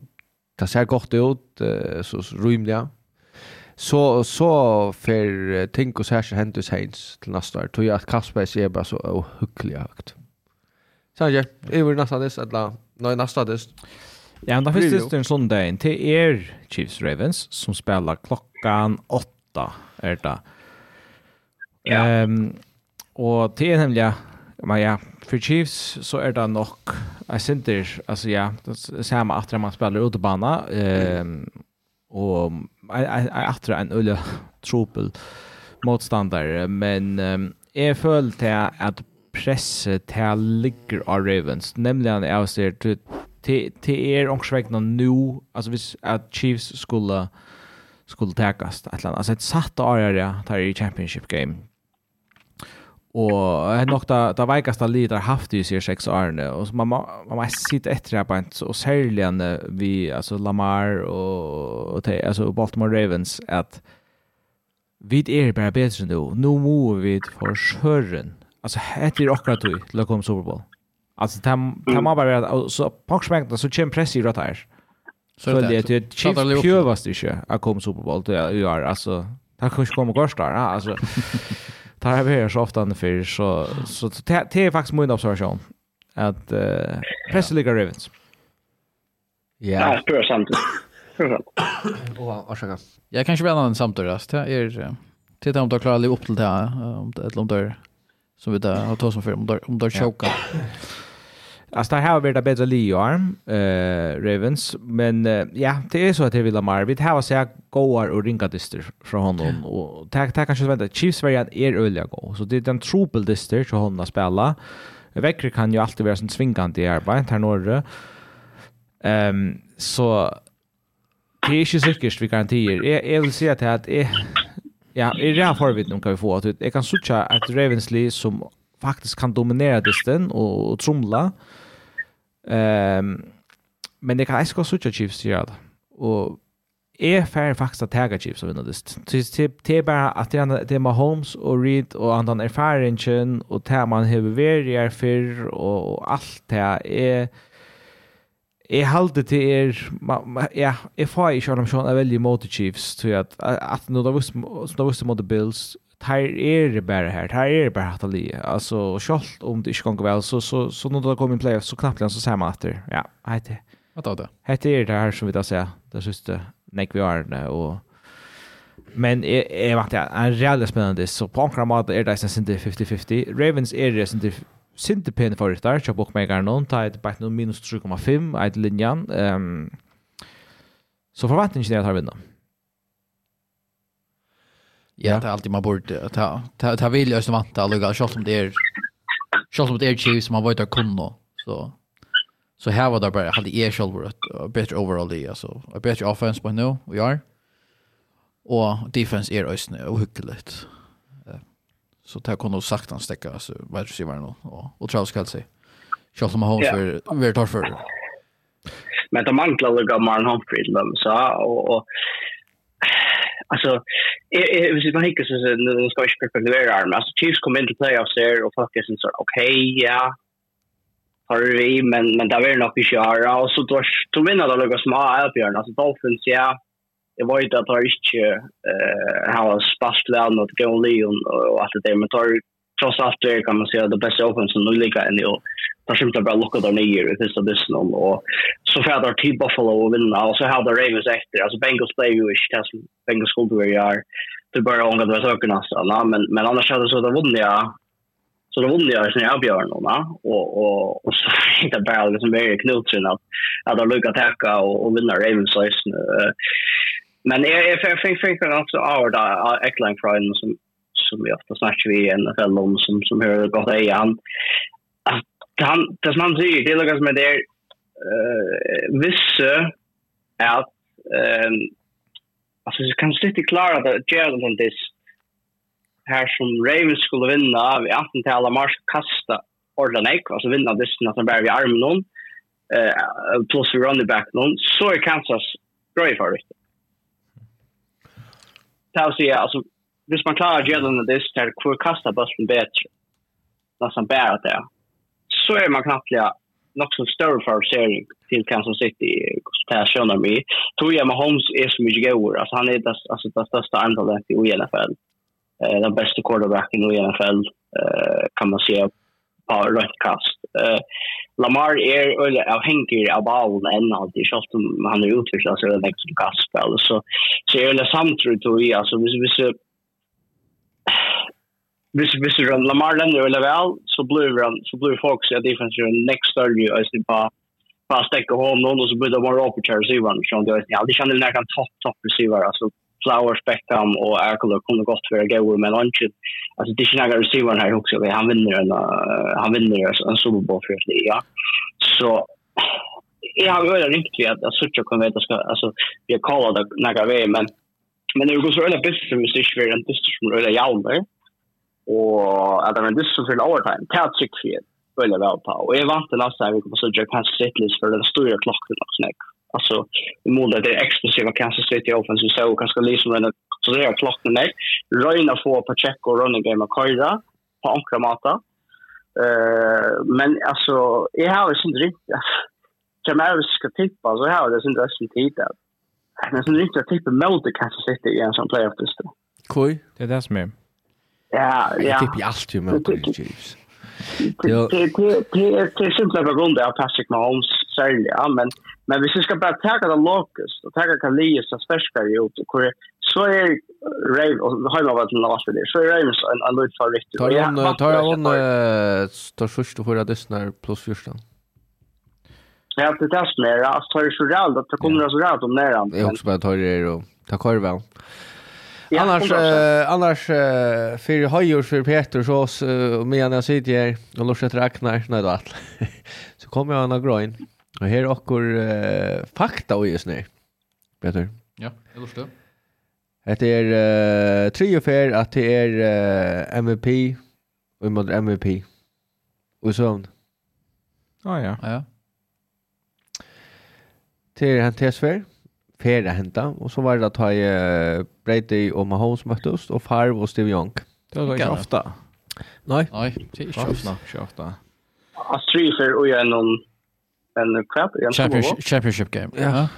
det ser gott ut, så, rymliga. Så, så för ting och särskilt händer sent till nästa år. Tror jag att Capspace är bara så ohyggligt högt. Så jag, är det nästa dess, eller? Nej, nästa dess. Ja, men da finnes det en sånn dag til er Chiefs Ravens som spiller klokkan åtta, er det. Ja. Um, og til er nemlig, men ja, for Chiefs så er det nok, jeg synes altså ja, det samme at man spiller utebana, um, og jeg er en ulle tropel motstandare, men um, jeg føler til at presset til ligger av Ravens, nemlig han er også till till er omsvägna nu alltså hvis at Chiefs skulle skulle täckas att alltså ett satt area där i championship game. Och är nog där där vikaste lider haft i sig sex åren och så man man måste sitta efter på ett och särligen vi alltså Lamar och och alltså Baltimore Ravens att vi är bara bättre nu. Nu måste vi för. Alltså heter det akkurat då till att komma Super Bowl. Alltså tam tam har bara så packsmäkta så kör press i rätt. Så det är det chief pjövast det är. Jag kom Super Bowl det är alltså tack för kommer gårstar. Alltså tar jag här så ofta för så så det är faktiskt min observation att uh, press ligger Ravens. Ja. Ja, är sant. Och vad ska Jag kanske vill annan samtal samtal Det är titta om de klarar upp till det här om det är om det som vi där har tagit som för om det om de choka. Alltså det här har varit bättre Leon, eh Ravens, men uh, ja, det är så att det vill Lamar. Vi har sett goar och ringa dyster från honom och tack tack kanske vänta Chiefs var en är öliga gå. Så det är den trubbel dyster så hon att spela. Veckre kan ju alltid vara som svingande i arbetet här norra. Ehm um, så det är inte säkert vi garantier. Jag, jag vill säga att jag Ja, i det här förvitt kan vi få att jag kan sucha att Ravensly som faktiskt kan dominera dysten och, och trumla. Um, men det kan också sucha Chiefs gör det. Och är färre faktiskt att täga Chiefs och vinna dyst. Det är bara att det är med Holmes och Reed och andan erfarenheten och det man har verier för och allt det är Jeg halte til er, ja, jeg får ikke om sånn er veldig mot Chiefs, tror jeg, at at nå da visste mot Bills, tar er bara här tar er bara att le alltså skolt om det ska gå väl så så så när det kommer in playoff så knappt så ser man att det ja hette. Vad då det hette är det här som vi då säger det sista nek vi är och men är är vart det är rejält spännande så på några mått är det sen det 50-50 Ravens är det sen det Sinte pen for det der, chapok megar non tight back no minus 3,5 i linjan. Ehm Så forventningen er at han vinner. Ja, det är alltid man borde ta ta ta vill jag som vanta lugga shot om det är shot om det är Chiefs man vet där kunna så så här var det bara hade är var ett bättre overall det alltså a bättre offense but no we are och defense är ösn och hyckligt. Så det kunde sagt han stäcka alltså vad det var nu och och Charles Kelsey. Shot som har för vi tar för. Men de manglar lugga Marlon Humphrey så och alltså eh hvis man ikke så den ska ikke på det arm alltså Chiefs kom in till playoffs där och fuck is så okej ja har vi men men där var nog i Shara och så då då vinner det några små Albion alltså Dolphins ja det var ju att har inte eh han har spast väl mot Leon och allt det men tar trots allt det kan man säga det bästa offensen nu ligger än i år där skymtar bara locka där ner i första dysten och så får där till Buffalo och vinna och så har där Ravens efter. Alltså Bengals play ju ish tas Bengals skulle vara jag det bara ångar det så kan alltså na men men annars hade så det vunnit jag så det vunnit jag sen jag björn och och och och så hittar bara liksom very knutsen att att de lyckas attacka och, och vinna Ravens så men är är för för för alltså our där Eckline Friday som som vi ofta snackar vi i NFL om som som hör gott är han han, det som han sier, det er noe som er der uh, visse at um, altså, jeg kan slitt klare at det gjør noen diss her som Ravens skulle vinna vi 18-tallet mars kasta ordentlig nek, altså vinna dissen at han bare vi armen noen uh, plus vi running back noen, så er Kansas grøy for det. Det er å si, altså, hvis man klarer å gjøre noen diss, det er hvor kasta bussen bedre. Nesten bare det, ja så är man knappt nok så større favorisering til Kansas City det jeg skjønner meg. Tror jeg Mahomes er så mye gøyere. Altså, han er det, altså, det største antallet i NFL. Eh, den beste quarterbacken i NFL, eh, kan man si, på rødt kast. Eh, Lamar er øyelig avhengig av ballen enn alltid, selv om han er utviklet, så er det ikke som kastspill. Så, så er det samtidig, tror jeg, altså, hvis, hvis, hvis hvis du run Lamar Lender eller vel så blir han så blir folk så defense run next early as the pa pa stäcka home någon och så blir det more opportunity receiver så det. Ja det kan det kan topp topp receiver alltså Flower Spectrum och Erkel kunde gott vara gå med lunch. Alltså det är några receiver här också han vinner en han vinner en Super Bowl för det ja. Så jag har väl riktigt att jag söker kan veta ska alltså vi har kallar det några väg men men det går så eller bäst som vi ser en diskussion som jag med og at det var en dyster til overtime. Det er trygg for føler jeg på. Og jeg vant til last her, vi kommer så gjøre Kansas City for den store klokken nok snakk. Alltså, i mål det är explosiva Kansas City offensive så kanske liksom den så det är klocken nej. Röjna få på check och running game och köra på ankra mata. Eh, men alltså jag har ju inte riktigt kan man ska tippa så här det är inte riktigt tid där. Men sen riktigt tippa mot Kansas City i en sån playoff-lista. Koj, det är det som är. Ja, ja. Jag tycker allt ju mot Chiefs. Det det det simpelt på grund av Patrick Mahomes särskilt, ja, men men vi ska bara ta det locust och ta Kalias som spärskar ju ut och så är Ray och hemma vart den last det, Så är Ravens en en lut för riktigt. Tar han tar han tar först och höra dessnar plus första. Ja, det där snära, tar det så rädd att det kommer så rädd om nära. Jag också bara tar det och tar korven. Annars eh, annars eh, för höjor för Peter så oss och medan jag sitter här och låtsas räknar nej då att. så kommer jag några groin. Och här åker eh, fakta och just nu. Peter. Ja, det låtsas det. Det är eh, tre och fair att det är eh, MVP och mot MVP. Och så. Ja ja. Ja. Det är han tesfär ferie henta och så var det att ha Brady och Mahomes möttes och Favre och Steve Young. Det var inte ofta. Nej. Nej, det är inte ofta. Inte ofta. Astrid och jag någon en cup en championship, championship game. Ja.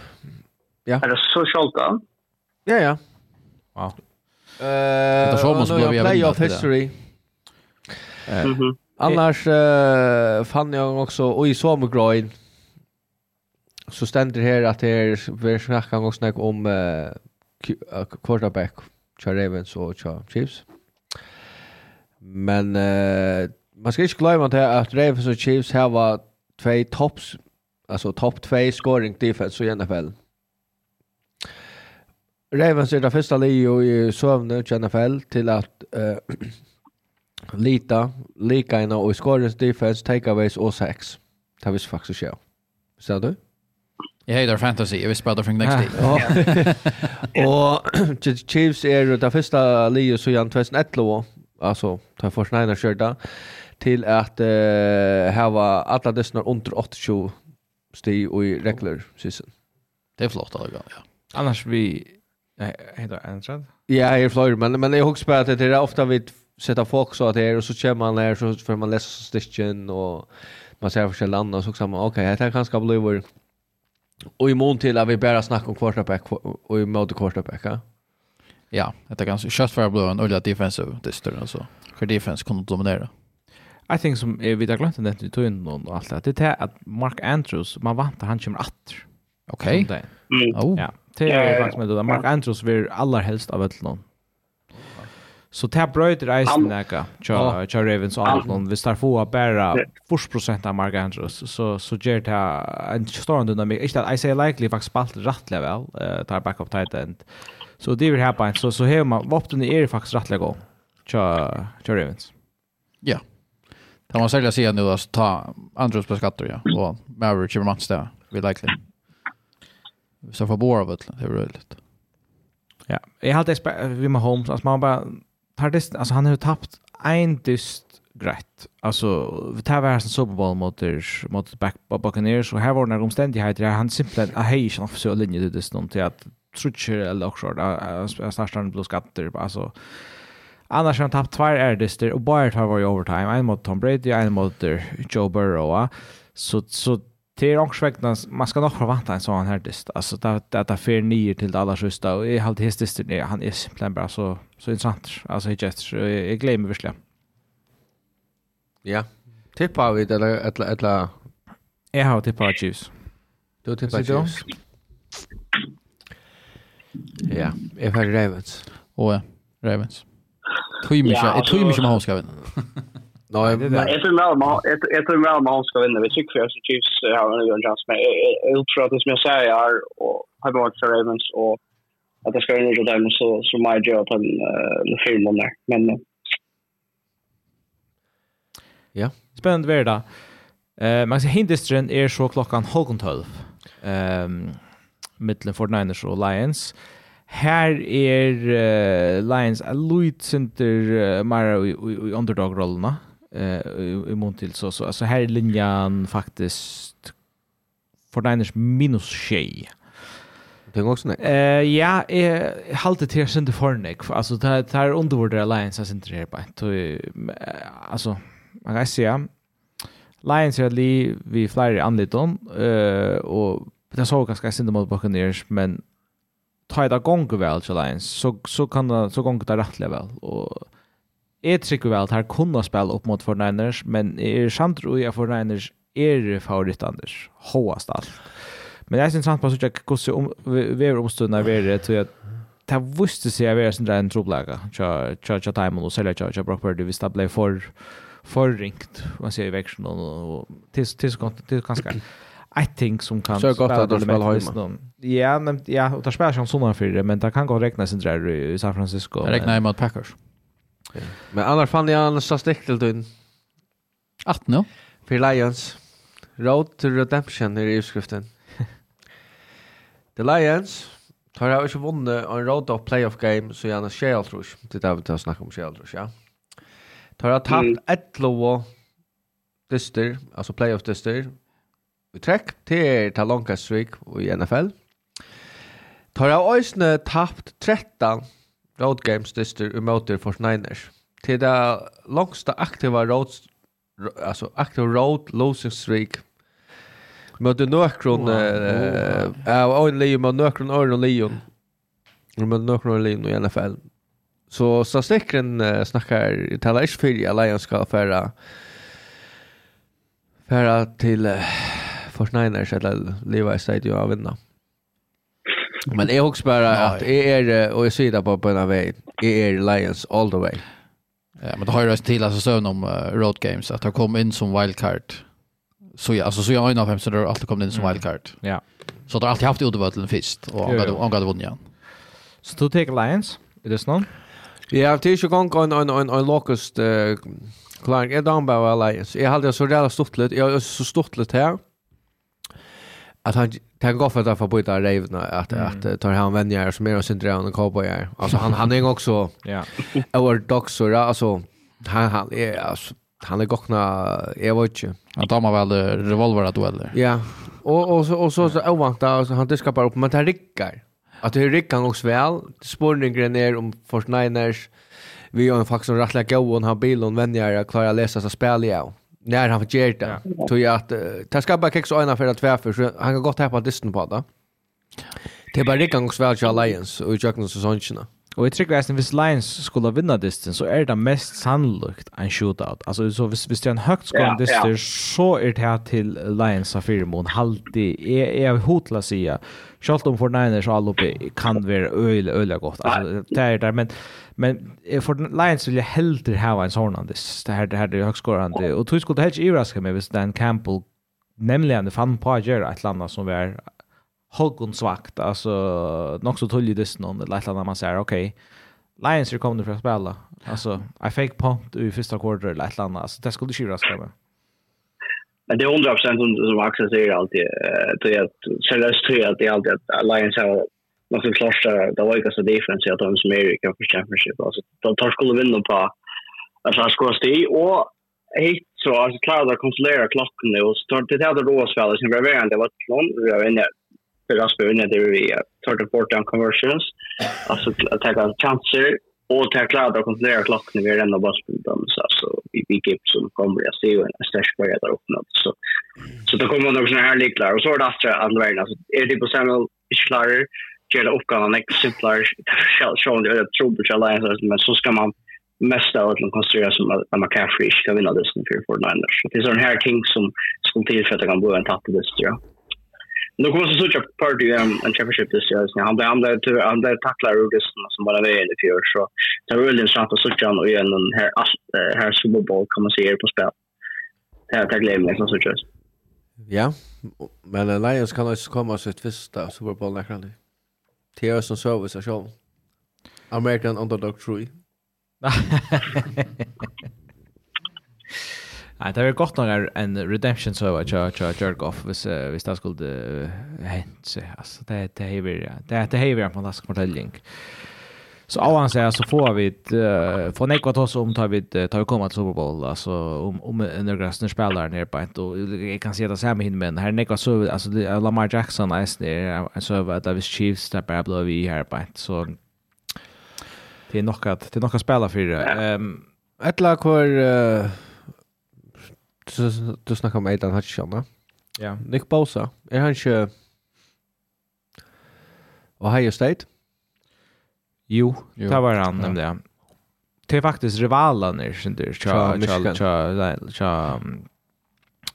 Ja. Är det så sjukt Ja, ja. Wow. Eh, det så måste bli playoff history. Eh. Annars fann jag också och i mycket så ständer här att det är vi snackar gång snack om uh, quarterback Char Ravens och Char Chiefs. Men uh, man ska inte glömma att, att Ravens och Chiefs här var två tops alltså topp 2 scoring defense i NFL. Ravens är det första lio i sövne i NFL till att uh, lita lika ena och i scoring defense takeaways och sex. Det visst faktiskt jag. Ser du? Jag hejdar fantasy, jag vill spela från next day. Och Chiefs är ju det första livet så jag 2011, alltså ta för Schneider skörda till att uh, hava alla dessa under 80 sti i regular season. Det är flott alltså, ja. Annars vi heter Andrew. Ja, jag är flöjd, men men jag hooks på att det är ofta vi sätter folk så att det är och så kör man där så får man läsa stitchen och man ser för sig landa och så också man okej, okay, det här kanske blir Och i mån till att vi bara snackar om quarterback och i mode quarterback. Ja, ja det är ganska kött för att bli en olja defensive distor. Alltså. För defense kunde dominera. Jag tänker som vi har glömt det vi tog och allt det. Det är att Mark Andrews, man vantar han kommer att. Okej. Okay. Mm. Oh. Ja, det är faktiskt med det. Mark Andrews vill allra helst av ett någon Så det här brøyder eisen nekka, tja Ravens og Antlund, hvis der får bara 40% av Mark Andrews, så, så gjør det här en stor dynamik. Ikke att jeg sier likely faktiskt spalt rättliga väl uh, tar backup tight end. Så det vill här på en, så, så hever man, våpten är faktiskt rättliga gå, tja, tja Ravens. Ja, det man særlig si nu, att ta Andrews på skatter, ja, Och Maverick kommer match där vi likely. Så får bo av det, det är roligt. Ja, Jag har alltid vi med Holmes, Alltså man bara Pardist, alltså han har ju tappat en dyst greit. Alltså vi tar var hans Super Bowl mot, mot back, Buccaneers, och här var det noen omstendigheter. Han simpelt a hej som så linje det det sånn att at Trutcher eller också där startar han skatter, alltså Annars har han tapt två är og och tvær var i overtime. En mot Tom Brady, en mot Joe Burrow. Så, så det är också vägnas man ska nog förvänta en sån här dist alltså där där där för nio till alla sista och jag hade häst dist han är simpelt bara så så intressant alltså jag jag, jag glömmer verkligen ja. Tippa vi det eller eller eller jag har tippa Chiefs du tippa Chiefs ja jag har Ravens. Och Ravens. Tui mig, tui mig mig hauska vinna. Nej, det är men... Jag tror väl man ska vinna. Vi tycker för att Chiefs har en god chans. Men jag tror att det som jag säger är och har varit för Ravens och att det ska vinna för dem så, så my job på en film om där. Men... Ja, spännande värld då. Eh, man ser hindistren är så klockan halv tolv. Ehm, mittlen för Niners och Lions. Her er uh, Lions a Lloyd Center uh, Mara i underdog-rollene eh i till så så alltså här linjen faktiskt för Niners minus tjej. Det går också nej. Eh ja, jag håller till sen det för nick. Alltså det här undervärd alliance as inte här på. Alltså man kan säga Lions är li vi flyr an eh och det såg ganska synd mot Buccaneers men ta det gång väl till Lions så så kan så gånger det rättliga väl och jeg trykker vel at her kunne spille opp mot 49ers, men jeg er samt og jeg 49ers er favoritt Anders, håast alt. Men jeg synes sant på at jeg ikke hvordan om, vi er omstående av det, tror jeg det visste seg at vi er sin en troblaga, tja tja Timon og selja tja Brock Purdy, hvis det ble for forringt, man ser i veksjon og tilskanska. I think som kan Så gott att spela hemma. Ja, men ja, och där spelar som sådana för det, men det kan gå räkna inte där i San Francisco. Räkna räknar mot Packers. Men annars fann jag en statistik till din. 18 nu. För Lions. Road to Redemption är i utskriften. The Lions tar jag inte vunnit en road of playoff game så gärna Shell tror jag. Det där vi tar snacka om Shale tror jag. Tar har ett lov dyster, alltså playoff dyster. Vi träck till ta longast streak i NFL. Tar jag också tappt 13 Road Games dyster i umoter for Niners. Till det långsta aktiva road alltså aktiv road losing streak. Mötte Nörkron eh ja, en Leon med Nörkron och Leon. Men Nörkron och Leon i NFL. fall. Så så säkert uh, snackar talar inte för Lions ska föra föra till uh, Fortniners eller Levi Stadium av vinna. Men jag också bara att är er, och jag det på på en väg Är Lions all the way. Ja, men det har ju röst till alltså sövn om uh, road games att ha kommit in som wildcard. Så ja, alltså så jag har en av fem så det har alltid kommit in som wildcard. Ja. Så det har alltid haft utvalgen först och han det vunnit igen. Så du tar Lions, är det snart? Ja, det är ju gång en en en en locust uh, klar. Jag då bara Lions. Jag hade så där stort lite, jag är så stort lite här. Att han kan gå för att få byta revna att mm. att, ta tar han vänner som är och syndrar och cowboyar. Alltså han han är ju också ja. Our dogs så alltså han han är alltså han är gockna jag vet inte. Han tar man väl revolver att dueller. Ja. Och och så och så, så ovanta så han diskar bara upp men det rickar. Att det rickar han också väl. Spårningen är om Fortniners vi har en faktiskt en rättliga gå och han bilen vänjer att klara läsa så spel jag när han gör det. Tog jag att det ska bara kexa ena för att tvärför så han kan gått här på distan på det. Det är bara riktigt gångsväl till Alliance och i Jackson säsongerna. Mm. Og jeg trykker eisen, hvis Lions skulle vinna distan, så er det mest sannolikt en shootout. Altså, så hvis, hvis det er en høgt skående ja, distan, ja. så er det her til Lions av fire mån. Halvdig, jeg, jeg er hod til å si, selv om for Niners og alloppe kan være øyelig, øyelig godt. Altså, det er der, men, men for Lions vil jeg heller ha en sånn distan. Det her, det her er høgt skående. Og tog skulle det helt ikke iverraske meg hvis Dan Campbell, nemlig han fann på å gjøre et eller annet som var Hågon svagt, alltså nog så tullig det någon eller lite man säger okej. Okay, Lions kommer nu för att spela. Alltså I fake punt i första quarter eller lite annat. Alltså det skulle ju raska med. Men det är 100 som, som Axel säger alltid. Det är att seriöst tror jag att det är alltid att Lions har något som klart det var ju så defense att de som är i Champions Championship. Alltså de tar skulle vinna på att han ska stå i och hit så alltså klarar att kontrollera klockan nu och så tar det här då spela sin reverend det var klon vi är inne för att spela det vi tar det bort down conversions. Alltså att ta chanser och ta klara att kontrollera klockan vi är ändå bara spelar så så vi vi gick som kommer jag ser en stash på där uppe så så då kommer några såna här liklar. Och så är det att andra vägen alltså är det på Samuel klarare gör det uppgåvan lite simplare så det är trubbel alliance men så ska man mest av att man konstruerar som att McCaffrey ska vinna det som 4-4-9. Det är sådana här ting som skulle tillfället kan bli en tatt i det, tror jag. Nu kommer så såg party um, en championship this year. Han blev han blev till han blev tacklar ur Gusten som bara var i fjör så det var väldigt intressant att såg han och igen den här här Super Bowl kan man se på spel. Ja, tack lämna liksom så just. Ja, men Lions kan också komma så ett första Super Bowl när kan det. Theo som service och show. American underdog true. Nej, det är gott några en redemption så att jag jag jerk off hvis uh, hvis det skulle uh, hänt så alltså det det är ju det det är ju på något modelling. Så av han säger så får vi uh, får nekvat oss om tar vi tar vi komma till Super Bowl alltså om om några snär spelare ner på ett och jag kan se det samma hin men här nekva så alltså Lamar Jackson är snär så att det Chiefs där bara blev vi här på ett så det är nog att det är nog att spela för ehm um, Ettla kvar uh, du, du snackar om Aidan Hutchinson. va? Ja. Nick Bosa, är han inte Ohio State? Jo, jo. det var han ja. nämnde. Det är faktiskt rivalerna som det är.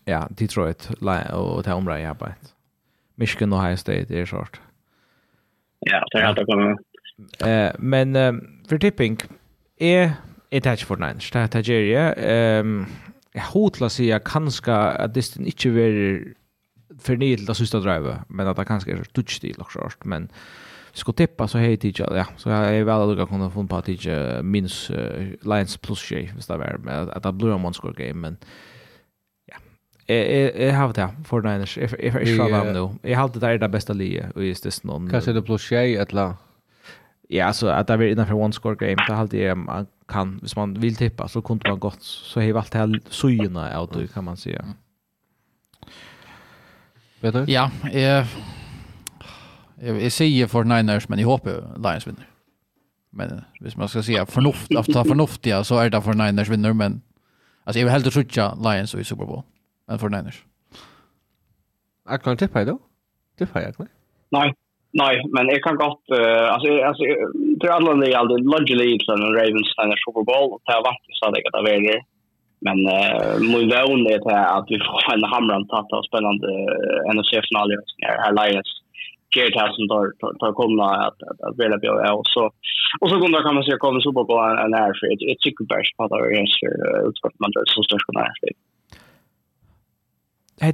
Ja, Detroit och det området jag arbetar. Michigan och Ohio State är sort. Ja, det är allt att komma. Eh, men för tipping är är det här för Niners. Det här är det. Ehm jag hotla sig jag kanske att det inte är for nye til det sista drive men at det kanskje touch stil og sånt, men skulle tippa så hej tidsa, ja, så jag är väl att du kunne funnet på at minus uh, lines plus tjej, visst det är med att det blir en score game, men ja, jag har det, för Niners, if if ikke fra dem nå, jeg har det där det bästa lige, och just det någon kanske det plus tjej, et la? Ja, så att det er innenfor one score game, det har alltid kan, hvis man vill tippa så kunde man gott så har allt här syna av det kan man säga. Vet du? Ja, eh jag, jag säger för Niners men jag hoppas Lions vinner. Men hvis man ska säga förnuft, att ta förnuftiga så är det för Niners vinner men alltså jag vill hellre trutcha Lions i Super Bowl än för Niners. Jag kan tippa då. Tippa jag kan. Nej. Nej, men jag kan gott uh, alltså alltså det alla det all det logically i den Ravens stannar Super Bowl och det vart så det att vara det. Men eh mun väl det att vi får en hamran tatt av spännande NFC final i här Lions. Jared har tar tar komma att att välja på och så och så kommer kan man se kommer Super Bowl en är för ett cykelbärs på där är så utskott man så störst kan här.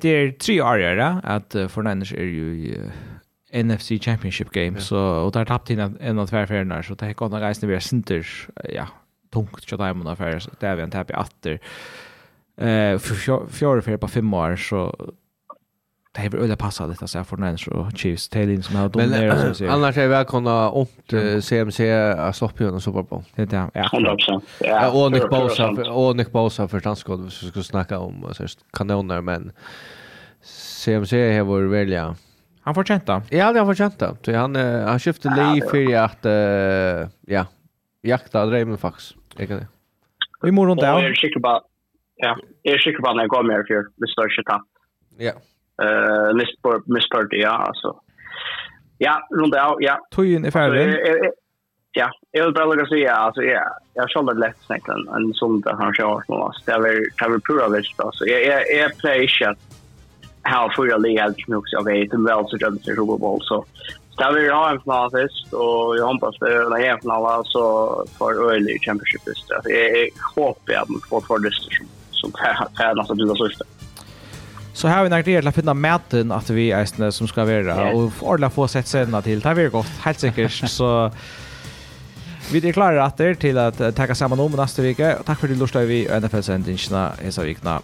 Det är tre år, ja, att för Niners är ju NFC Championship game så och där tappade han en av tvärfärderna så det kan nog reisna vi center ja tungt så där man affär det är vi en tapp i åter eh för fjärde för på fem år så det har väl passat lite så för Nens och Chiefs Taylor som har dominerat så Annars är vi kunna åt CMC att stoppa ju Super Bowl. Det där. Ja. 100%. Ja, och Nick Bosa och Nick Bosa för transkod så ska snacka om så kanoner men CMC har varit välja Han får kjenta. Ja, han får kjenta. Så han, uh, han skifter ja, liv for at, uh, ja, jakta dreimen faktisk. Ikke det. Vi i morgen der. Og jeg er sikker på, ja, jeg er sikker på at jeg går med for hvis det er ikke tatt. Ja. Uh, Misport, ja, altså. Ja, rundt av, ja. Tøyen er ferdig. Ja, jeg vil bare lukke å si, ja, altså, ja, jeg har kjoldet lett snakket en sånn der han kjører nå, altså, det er vel pura vist, altså, jeg pleier ikke at how for your league has nu so okej det well så jag ser Super Bowl so så där vi har en final först och jag hoppas det är en final så för early championship just det jag hoppas att man får för det som som är något du så just Så här har vi några det att finna mäten att vi är som ska vara och ordla få sett sena till. Det här blir gott, helt säkert. Så Vi er klare etter til å takke sammen om neste vike. Takk for at du lortet vi NFL-sendingene i Savikna.